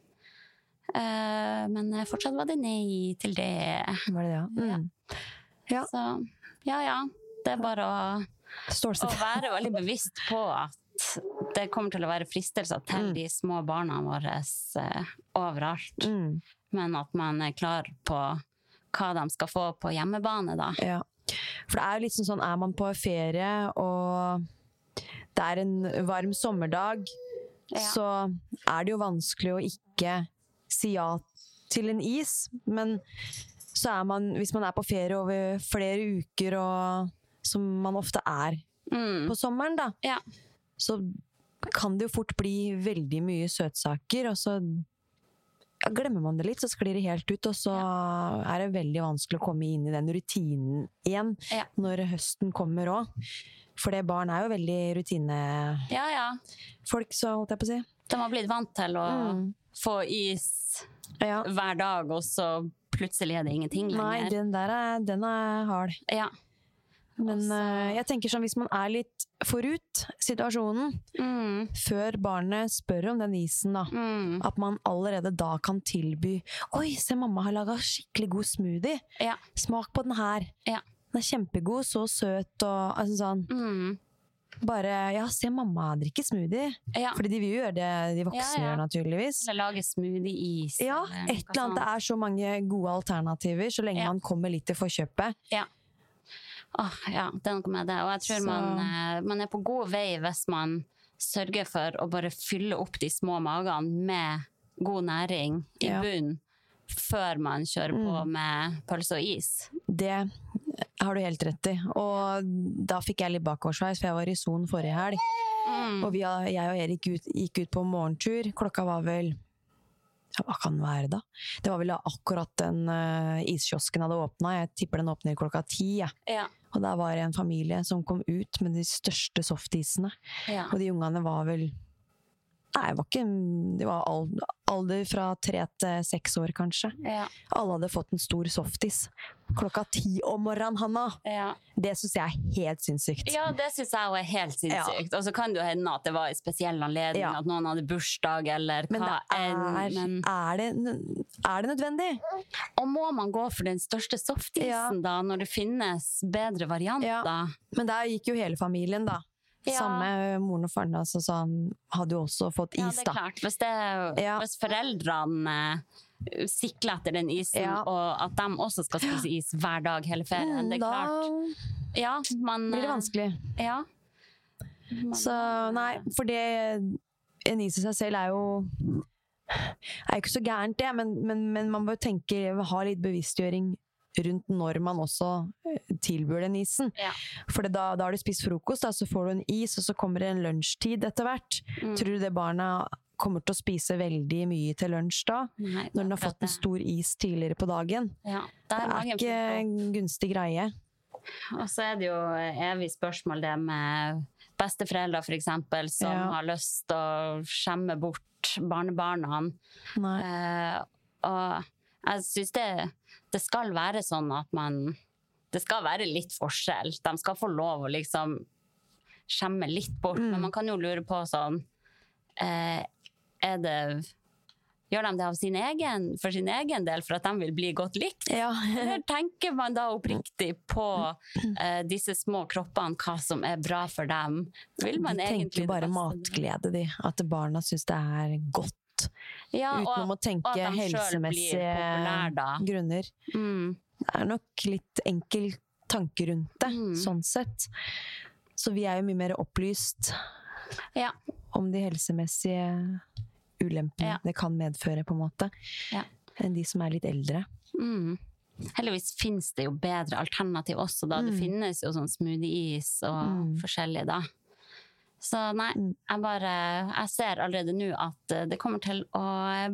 Eh, men fortsatt var det nei til det. Var det det, ja? Mm. Ja. Så ja, ja. Det er bare å, å være veldig bevisst på at det kommer til å være fristelser til Mm. de små barna våre eh, overalt. Mm. Men at man er klar på hva de skal få på hjemmebane, da. Ja. For det er jo sånn sånn, er man på ferie og det er en varm sommerdag, Ja. så er det jo vanskelig å ikke si ja til en is. Men så er man, hvis man er på ferie over flere uker, og som man ofte er Mm. på sommeren, da, Ja. så kan det jo fort bli veldig mye søtsaker, og så ja, glemmer man det litt, så sklir det helt ut, og så er det veldig vanskelig å komme inn i den rutinen igjen Ja. når høsten kommer òg. For det barn er jo veldig rutinefolk, ja, ja. så holdt jeg på å si. De har blitt vant til å Mm. Få is Ja. hver dag, og så plutselig er det ingenting lenger. Nei, den der er, den er hard. Ja. Men Altså- jeg tenker sånn, hvis man er litt forut situasjonen, Mm. før barnet spør om den isen, da, Mm. At man allerede da kan tilby Oi, se mamma har laga skikkelig god smoothie. Ja. Smak på den her. Ja. Den er kjempegod, så søt og altså sånn. Mm. Bare Ja, se mamma drikke smoothie. Ja. Fordi de vil jo gjøre det de voksne Ja, ja. gjør, naturligvis. Eller lage smoothie-is. Ja, eller et eller annet. Det er så mange gode alternativer, så lenge man kommer litt til forkjøpet. Ja. Åh, ja, det er noe med det. Og jeg tror man, eh, man er på god vei hvis man sørger for å bare fylle opp de små magene med god næring i Ja. bunn før man kjører på Mm. med pølse og is. Det har du helt rett i. Og da fikk jeg litt bakoversveis, for jeg var i Son forrige helg. Mm. Og vi, jeg og Erik ut, gikk ut på morgentur. Klokka var vel ja, Hva kan det være, da? Det var vel akkurat den uh, iskiosken hadde åpna. Jeg tipper den åpner klokka ti. jeg. Ja. Og der var det en familie som kom ut med de største softisene. Ja. Og de ungene var vel Nei, det var ikke Det var alder fra tre til seks år, kanskje. Ja. Alle hadde fått en stor softis. Klokka ti om morgenen, Hanna! Ja. Det syns jeg er helt sinnssykt. Ja, det syns jeg òg er helt sinnssykt. Og så kan det jo hende at det var en spesiell anledning, Ja. at noen hadde bursdag eller Men hva enn. Men er, det, er det nødvendig? Og må man gå for den største softisen Ja. da, når det finnes bedre varianter? Ja. Men der gikk jo hele familien, da. Ja. Samme moren og faren altså, hadde jo også fått is, da. Ja, det er klart. Hvis, det, Ja. hvis foreldrene eh, sikler etter den isen, Ja. og at de også skal spise is hver dag hele ferien, det er da klart. Ja, man blir det eh, vanskelig. Ja. Man- Så nei, for det En is i seg selv er jo er ikke så gærent, det, men, men, men man bør tenke ha litt bevisstgjøring rundt når man også eh, tilbyr den isen. Ja. For da, da har du spist frokost, da, så får du en is, og så kommer det en lunsjtid etter hvert. Mm. Tror du det barna kommer til å spise veldig mye til lunsj da? Nei, Når den har fått en stor is tidligere på dagen? ja, Det er magen ikke en gunstig greie. Og så er det jo evig spørsmål det med besteforeldre for eksempel, som Ja. har lyst til å skjemme bort barnebarna. Nei. Eh, og jeg syns det, det skal være sånn at man Det skal være litt forskjell. De skal få lov å liksom skjemme litt bort, Mm. men man kan jo lure på sånn eh, Er det Gjør de det av sin egen, for sin egen del, for at de vil bli godt likt? Ja. Eller tenker man da oppriktig på eh, disse små kroppene, hva som er bra for dem? Vil man De egentlig tenker bare matglede, de. At barna syns det er godt. Ja, og- å tenke helsemessige grunner. Mm. Det er nok litt enkel tanke rundt det, Mm. sånn sett. Så vi er jo mye mer opplyst Ja. om de helsemessige ulempene Ja. det kan medføre, på en måte, Ja. enn de som er litt eldre. Mm. Heldigvis finnes det jo bedre alternativ også, da. Det Mm. finnes jo sånn smoothie-is og Mm. forskjellig, da. Så nei, Mm. jeg bare Jeg ser allerede nå at eh, det kommer til å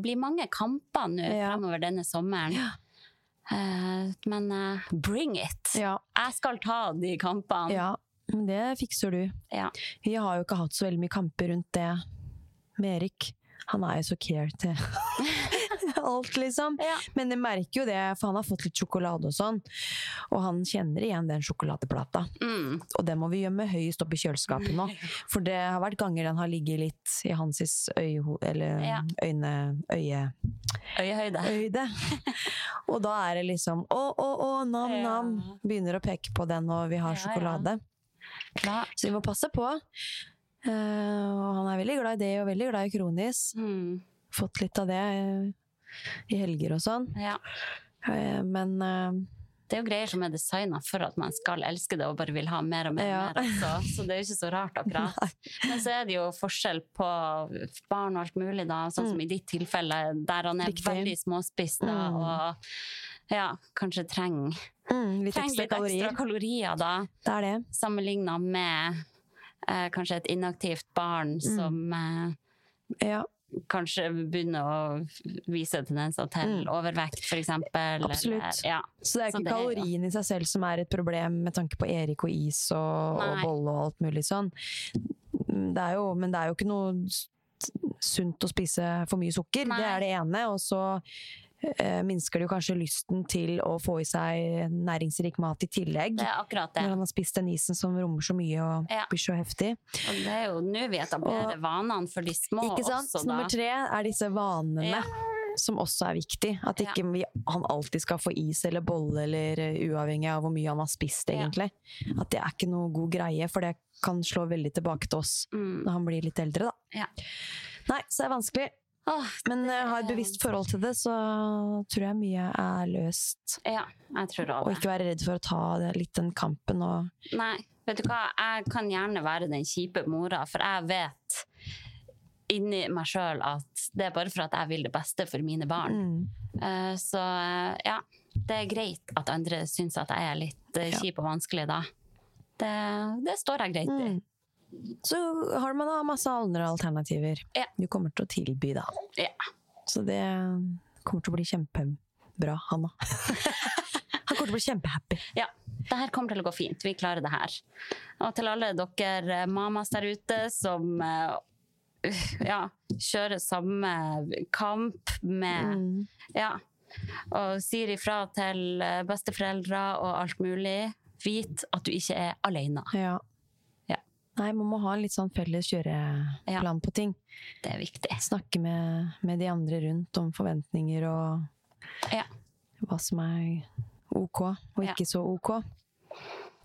bli mange kamper nå Ja. fremover denne sommeren. Eh, men eh, bring it! Ja. Jeg skal ta de kampene. ja, men det fikser du. Ja. Vi har jo ikke hatt så veldig mye kamper rundt det med Erik. Han er jo så care til alt, liksom. Ja. Men jeg merker jo det, for han har fått litt sjokolade og sånn. Og han kjenner igjen den sjokoladeplata. Mm. Og den må vi gjemme høyest oppe i kjøleskapet nå. For det har vært ganger den har ligget litt i hans øye, eller Ja. øyne, øye, Øyehøyde. øyde. Og da er det liksom å, å, å, nam-nam. Begynner å peke på den når vi har Ja, sjokolade. Så vi må passe på. Uh, og han er veldig glad i det, og veldig glad i kronis. Mm. Fått litt av det eh, i helger og sånn. Ja. Eh, men eh, Det er jo greier som er designa for at man skal elske det og bare vil ha mer og mer. Ja. mer også. Så det er jo ikke så rart, akkurat. Men så er det jo forskjell på barn og alt mulig, da. Sånn som i ditt tilfelle, der han er Mm. Riktig. veldig småspist da, Mm. og ja, kanskje trenger, mm, litt treng ekstra litt kalorier. ekstra kalorier, da. Det er det. Sammenligna med eh, kanskje et inaktivt barn Mm. som eh, Ja, kanskje begynner å vise tendenser til Mm. overvekt, eksempel. Absolutt. Eller, ja. Så det er ikke det kalorien i seg selv som er et problem med tanke på Erik og is og, og bolle og alt mulig sånn. Det jo, men det er jo ikke noe sunt å spise for mye sukker. Nei. Det er det ene. Og så minsker det jo kanskje lysten til å få i seg næringsrik mat i tillegg. Det er akkurat det. Når han har spist den isen som rommer så mye og Ja. blir så heftig. Og det er jo nå vi etablerer vanene for de små Ikke sant? også, da. nummer tre er disse vanene. Ja. Som også er viktig. At Ja. ikke vi, han alltid skal få is eller bolle, eller eh, uavhengig av hvor mye han har spist, Ja. egentlig. At det er ikke noe god greie, for det kan slå veldig tilbake til oss Mm. når han blir litt eldre, da. Ja. Nei, så det er vanskelig. Åh, Men det har ha et bevisst forhold til det, så tror jeg mye er løst. Ja, jeg tror Og også det. ikke være redd for å ta det, litt den kampen og Nei, vet du hva, jeg kan gjerne være den kjipe mora, for jeg vet inni meg sjøl at det er bare for at jeg vil det beste for mine barn. mm. Uh, Så uh, ja, det er greit at andre syns at jeg er litt Ja. kjip og vanskelig da. Det, det står jeg greit i. Mm. Så har man da masse andre alternativer Ja. du kommer til å tilby, da. Ja. Så det kommer til å bli kjempebra, han òg. han kommer til å bli kjempehappy. Ja, det her kommer til å gå fint. Vi klarer det her. Og til alle dere eh, mamas der ute som eh, ja, kjører samme kamp med Mm. Ja. Og sier ifra til eh, besteforeldre og alt mulig. Vit at du ikke er alene. Ja. Ja. Nei, man må ha en litt sånn felles kjøreplan på ting. Det er viktig. Snakke med, med de andre rundt om forventninger og Ja. hva som er ok og Ja. ikke så ok.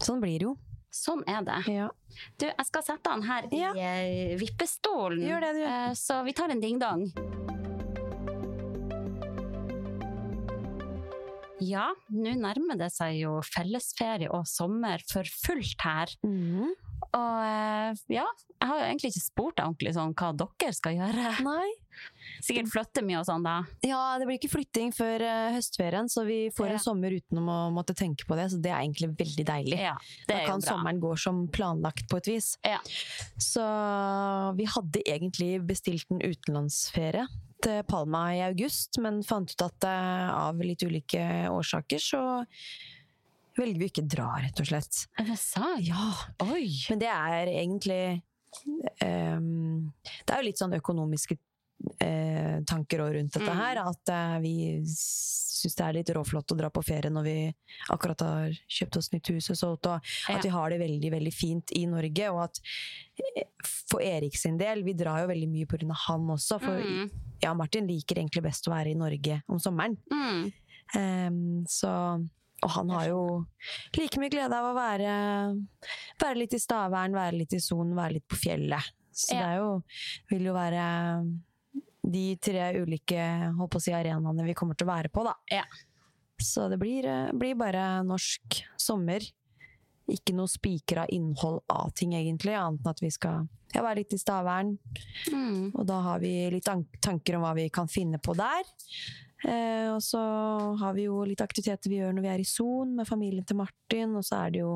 Sånn blir det jo. Sånn er det. Ja. Du, jeg skal sette han her Ja. i eh, vippestolen. Gjør det, du. Eh, Så vi tar en ding-dong. Ja, nå nærmer det seg jo fellesferie og sommer for fullt her. Mhm. Og eh, ja, jeg har jo egentlig ikke spurt deg ordentlig sånn hva dere skal gjøre. Nei. Sikkert flytte mye og sånn, da. Ja, det blir ikke flytting før uh, høstferien, så vi får Ja. en sommer uten å måtte tenke på det. Så det er egentlig veldig deilig. Ja, det da kan sommeren gå som planlagt på et vis. Ja. Så vi hadde egentlig bestilt en utenlandsferie til Palma i august, men fant ut at uh, av litt ulike årsaker så velger vi ikke dra, rett og slett. Er det sant? Ja, Oi! men det er egentlig um, Det er jo litt sånn økonomiske uh, tanker òg rundt dette Mm. her. At uh, vi syns det er litt råflott å dra på ferie når vi akkurat har kjøpt oss nytt hus og solgt, og Ja. at vi har det veldig veldig fint i Norge. Og at eh, for Erik sin del, vi drar jo veldig mye pga. han også. For Mm. ja, Martin liker egentlig best å være i Norge om sommeren. Mm. Um, så og han har jo like mye glede av å være, være litt i Stavern, være litt i sonen, være litt på fjellet. Så Ja. det jo, vil jo være de tre ulike holdt på å si, arenaene vi kommer til å være på, da. Ja. Så det blir, blir bare norsk sommer ikke noe spikra innhold av ting, egentlig, annet enn at vi skal ja, være litt i Stavern. Mm. Og da har vi litt tanker om hva vi kan finne på der. Eh, og så har vi jo litt aktiviteter vi gjør når vi er i Son med familien til Martin. Og så er det jo,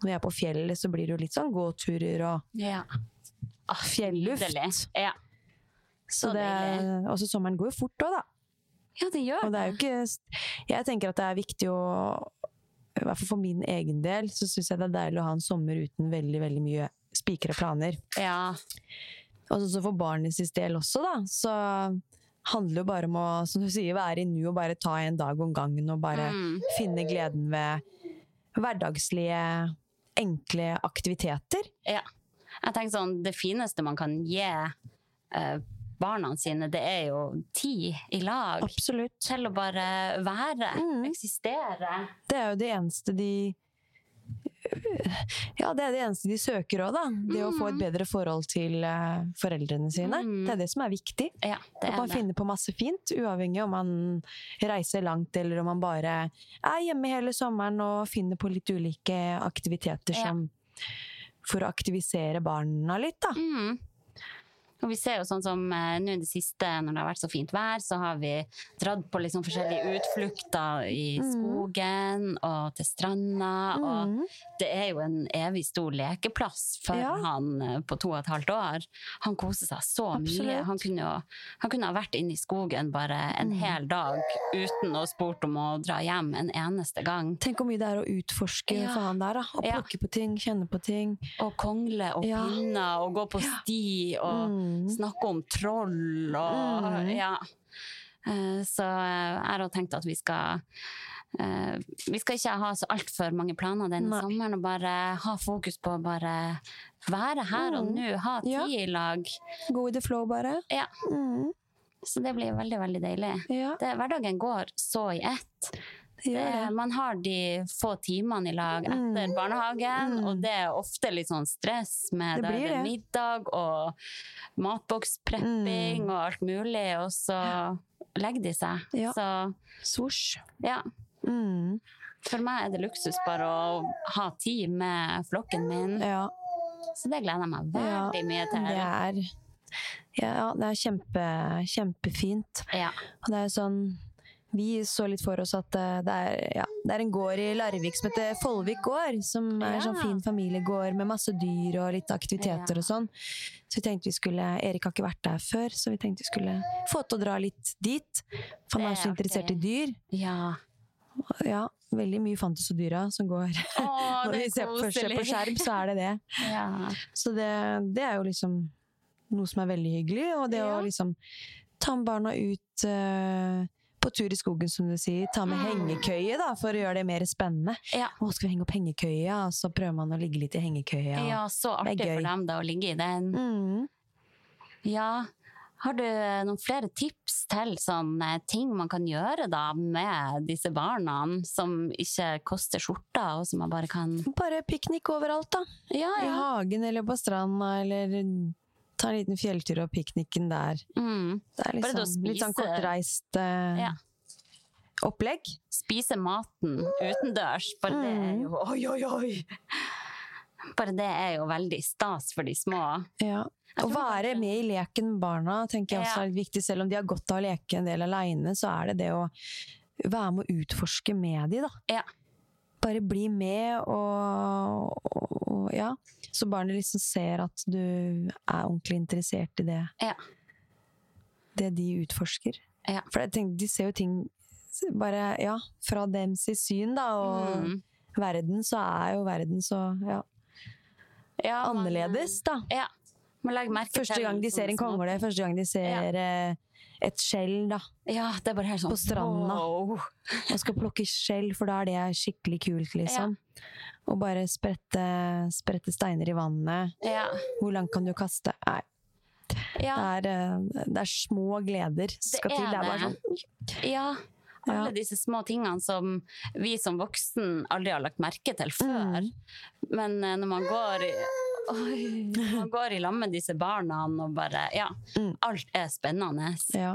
når vi er på fjellet, så blir det jo litt sånn gåturer og Ja. Ah, fjelluft. Ja. Så Så det, og så sommeren går jo fort òg, da. ja, det gjør Og det er jo ikke Jeg tenker at det er viktig å I hvert fall for min egen del, så syns jeg det er deilig å ha en sommer uten veldig, veldig mye spikre planer. Ja. Og så for barnets del også, da, så handler jo bare om å, som du sier, være i nu og bare ta en dag om gangen og bare Mm. finne gleden ved hverdagslige, enkle aktiviteter. Ja. Jeg tenker sånn, det fineste man kan gi eh, barna sine, det er jo tid i lag. Absolutt. Til å bare være, Mm. eksistere. Det er jo det eneste de Ja, det er det eneste de søker òg, da. Det å få et bedre forhold til uh, foreldrene sine. Mm. Det er det som er viktig. Ja, det At man det. finner på masse fint, uavhengig om man reiser langt eller om man bare er hjemme hele sommeren og finner på litt ulike aktiviteter Ja. som For å aktivisere barna litt, da. Mm. Og vi ser jo sånn som eh, nå i det siste, når det har vært så fint vær, så har vi dratt på liksom forskjellige utflukter i Mm. skogen og til stranda. Og Mm. det er jo en evig stor lekeplass for Ja. han eh, på to og et halvt år. Han koser seg så mye. Han kunne, jo, han kunne ha vært inne i skogen bare en Mm. hel dag uten å spurt om å dra hjem en eneste gang. Tenk hvor mye det er å utforske Ja. for han der. da. Å Ja. plukke på ting, kjenne på ting. Og kongle og Ja. pinne og gå på sti og Mm. Snakke om troll og Mm. ja. Eh, Så eh, jeg har tenkt at vi skal eh, Vi skal ikke ha så altfor mange planer denne Nei. sommeren, og bare ha fokus på å bare være her og Mm. nå, ha tid Ja. i lag. Gå i the flow, bare. Ja. Mm. Så det blir veldig, veldig deilig. Ja, Det, hverdagen går så i ett. Det. man har de få timene i lag etter Mm. barnehagen, Mm. og det er ofte litt sånn stress med Det det middag og matboksprepping Mm. og alt mulig, og så legger de seg. Ja. Så ja, Mm. for meg er det luksus bare å ha tid med flokken min, Ja. så det gleder jeg meg Ja, veldig mye til. Det er, ja, det er kjempe, kjempefint. Ja. Og det er sånn Vi så litt for oss at eh, det er, ja, det er en gård i Larvik som heter Follvik gård. Som er en sånn fin familiegård med masse dyr og litt aktiviteter Ja. og sånn. Så vi tenkte vi skulle Erik har ikke vært der før, så vi tenkte vi skulle få til å dra litt dit. For han er så er interessert i dyr. ja. Ja, veldig mye fantes og dyra som går Når vi er ser, først ser på skjerm, så er det det. Ja. Så det, det er jo liksom noe som er veldig hyggelig. Og det å liksom ta med barna ut eh, på tur i skogen, som du sier. Ta med Mm. hengekøye, da, for å gjøre det mer spennende. Ja. Å, skal vi henge opp hengekøya? Og så prøver man å ligge litt i hengekøya. ja, så artig for dem da å ligge i den. Mm. Ja. Har du noen flere tips til sånne ting man kan gjøre da med disse barna, som ikke koster skjorta, og som man bare kan Bare piknik overalt, da. Ja, I hagen eller på stranda, eller ta en liten fjelltur og pikniken der. Mm. Det er liksom, det liksom, litt sånn kortreist uh, Ja. opplegg. Spise maten utendørs, bare det er Mm. jo Oi, oi, oi! Bare det er jo veldig stas for de små. Ja. Å være med i leken med barna tenker jeg også er litt viktig. Selv om de har godt av å leke en del aleine, så er det det å være med å utforske med de, da. Ja. Bare bli med og, og, og Ja. Så barnet liksom ser at du er ordentlig interessert i det. Ja. Det de utforsker. Ja. For jeg tenker, de ser jo ting bare, ja, fra dems syn, da, og Mm. verden, så er jo verden så ja, Ja, annerledes, da. Ja. Første gang de ser en sånne kongle, første gang de ser eh, et skjell, da, Ja, det er bare helt sånn På stranda. wow. og skal plukke skjell, for da er det skikkelig kult, liksom. Og bare sprette, sprette steiner i vannet. Ja. Hvor langt kan du kaste? Nei, Ja. det er, eh, det er små gleder skal det til. Det er bare sånn Ja. Alle disse små tingene som vi som voksen aldri har lagt merke til før. Mm. Men eh, når man går i Oi, man går i lag med disse barna og bare Ja, Mm. alt er spennende. Ja.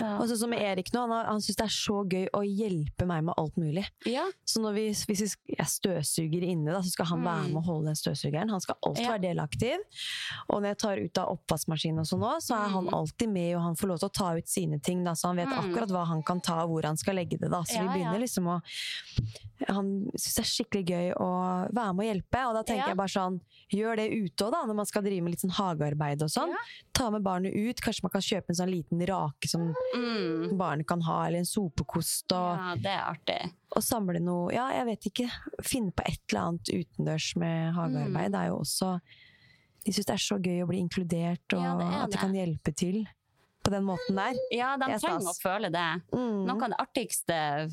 Og sånn som Erik nå, han, har- han syns det er så gøy å hjelpe meg med alt mulig. ja. Så når vi, hvis jeg støvsuger inne, da, så skal han være med å holde den støvsugeren. Han skal alltid Mm. Ja. være delaktiv. Og når jeg tar ut av oppvaskmaskinen og sånn så er han Mm. alltid med, og han får lov til å ta ut sine ting, da, så han vet Mm. akkurat hva han kan ta, og hvor han skal legge det, da. Så vi begynner liksom å Han syns det er skikkelig gøy å være med å hjelpe, og da tenker jeg bare sånn Gjør det ute òg, da, når man skal drive med litt sånn hagearbeid og sånn. Ta med barnet ut. Kanskje man kan kjøpe en sånn liten rake som Mm. barnet kan ha, eller en sopekost. og ja, det er artig. å samle noe Ja, jeg vet ikke. Finne på et eller annet utendørs med hagearbeid. Mm. Det er jo også De syns det er så gøy å bli inkludert, og Ja, at de kan hjelpe til på den måten der. Ja, de er trenger å føle det. Mm. Noe av det artigste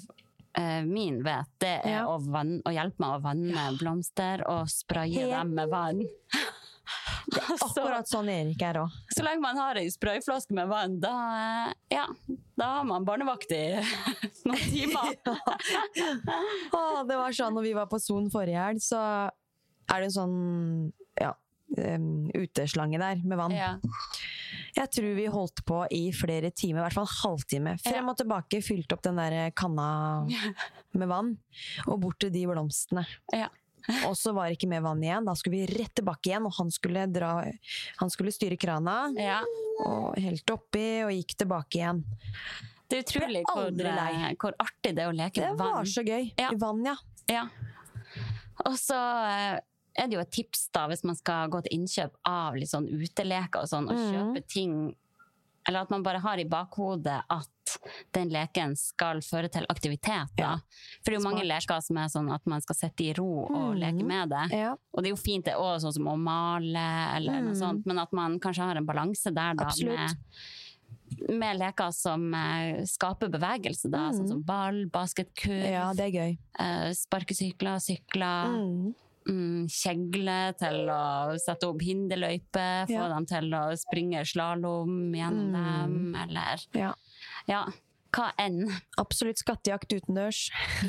eh, min vet, det er Ja. å, vann, å hjelpe meg å vanne blomster og spraye Helt- dem med vann. så, Akkurat sånn Erik er òg. så lenge man har ei sprayflaske med vann, da, ja, da har man barnevakt i noen timer. Å, det var sånn når vi var på Son forrige helg, så er det en sånn ja, uteslange der med vann. Ja. Jeg tror vi holdt på i flere timer, i hvert fall en halvtime. Frem og tilbake, fylte opp den der kanna med vann, og bort til de blomstene. Ja. Og så var det ikke mer vann igjen. Da skulle vi rett tilbake igjen, og han skulle, dra, han skulle styre krana. Ja. Og helt oppi, og gikk tilbake igjen. Det er utrolig hvor, eh, hvor artig det er å leke Det med vann. Det var så gøy. Ja. I vann, ja. Ja. Og så eh, er det jo et tips da, hvis man skal gå til innkjøp av litt sånn uteleker og sånn, og Mhm. kjøpe ting Eller at man bare har i bakhodet at den leken skal føre til aktivitet. Da. For det er jo mange leker som er sånn at man skal sitte i ro og mm. leke med det. ja. Og det er jo fint det òg, sånn som å male eller noe Mhm. sånt, men at man kanskje har en balanse der da Absolutt. med med leker som eh, skaper bevegelse, da, sånn som ball, basketkurv, ja, det er gøy. eh, sparkesykler, sykler, Mm. mm, kjegle til å sette opp hinderløyper, få Ja. dem til å springe slalåm gjennom Mm. dem, eller Ja. Ja, hva enn. Absolutt skattejakt utendørs.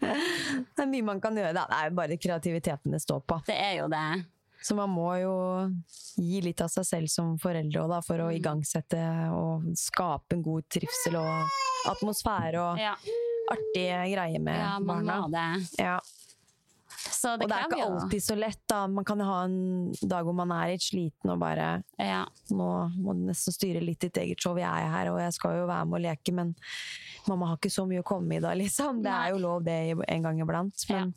det er mye man kan gjøre. da. Det er jo bare kreativiteten det står på. Det er jo det. Så man må jo gi litt av seg selv som foreldre da, for Mm. å igangsette og skape en god trivsel og atmosfære og Ja, artige greier med ja man barna. må det. Ja. Så det, Og det er ikke alltid så lett. da. Man kan jo ha en dag hvor man er litt sliten og bare ja. Nå må du nesten styre litt ditt eget show. Jeg er her, og jeg skal jo være med og leke, men mamma har ikke så mye å komme i da, liksom. Det er jo lov det en gang iblant. Men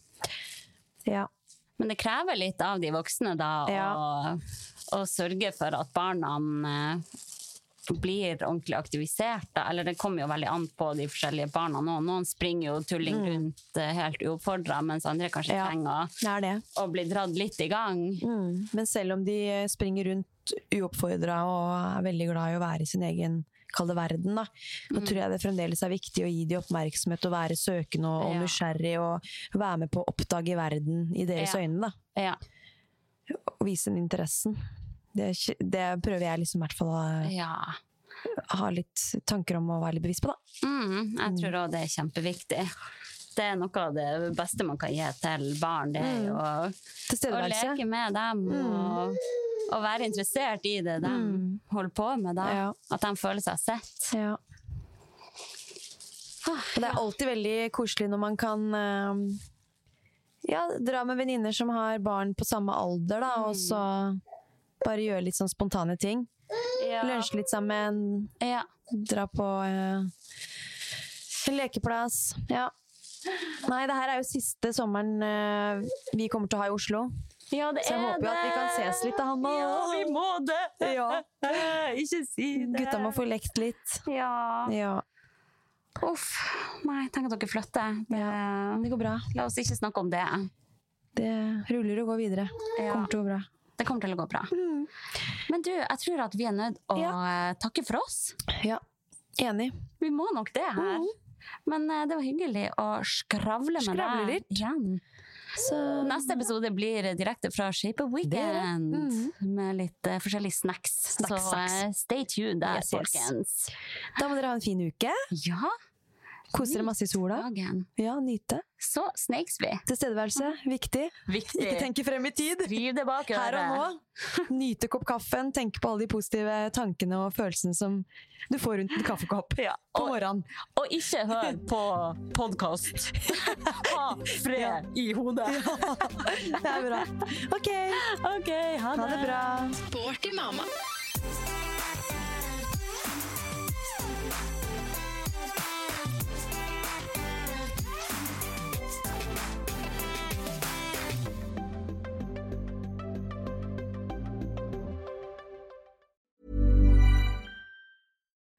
ja. Men det krever litt av de voksne da, Ja. å, å sørge for at barna eh, blir ordentlig aktivisert. Da. Eller det kommer jo veldig an på de forskjellige barna. Noen, noen springer jo tulling rundt mm. helt uoppfordra, mens andre kanskje Mm. Ja. trenger å, bli dratt litt i gang. Mm. Men selv om de springer rundt uoppfordra og er veldig glad i å være i sin egen kall verden, da, Mm. tror jeg det fremdeles er viktig å gi dem oppmerksomhet og være søkende og Ja. nysgjerrig og være med på å oppdage verden i deres Ja. øyne. da. Ja. Og vise den interessen. Det, det prøver jeg liksom i hvert fall å ja. ha litt tanker om å være litt bevisst på, da. Mm, jeg tror òg det er kjempeviktig. Det er noe av det beste man kan gi til barn. Det er jo å, å leke med dem og, å være interessert i det de holder på med. Da. Ja. At de føler seg sett. Ja. Og det er alltid veldig koselig når man kan uh, ja, dra med venninner som har barn på samme alder, da, og så bare gjøre litt sånn spontane ting. Ja. Lunsje litt sammen, Ja. dra på eh, en lekeplass. Ja. Nei, det her er jo siste sommeren eh, vi kommer til å ha i Oslo. Ja, det Så jeg håper jo at vi kan ses litt, Hanna. Ja, vi må det! Ja. Ikke si det. Gutta må få lekt litt. Ja. Ja, Uff. Nei, tenk at dere flytter. Det, det går bra. La oss ikke snakke om det. Det ruller og går videre. Ja. Kommer til å gå bra. Det kommer til å gå bra. Men du, jeg tror at vi er nødt å ja. takke for oss. Ja, enig. Vi må nok det her. Men eh, det var hyggelig å skravle med Skravle deg litt. igjen. Neste episode blir direkte fra Shape of Weekend, med litt uh, forskjellige snacks. Snacks, Så eh, stay tuned der, yes. folkens. Da må dere ha en fin uke. Ja, Kose dere masse i sola. Dagen. Ja, nyte. Så snakes vi. Tilstedeværelse, viktig. Viktig. Ikke tenke frem i tid. Skriv det bak Her og nå. Nyte kopp kaffen, tenke på alle de positive tankene og følelsene som du får rundt en kaffekopp på morgenen. Og ikke hør på podkast. Ha fred i hodet. Det er bra. OK, okay ha ha det bra. Sporty mamma.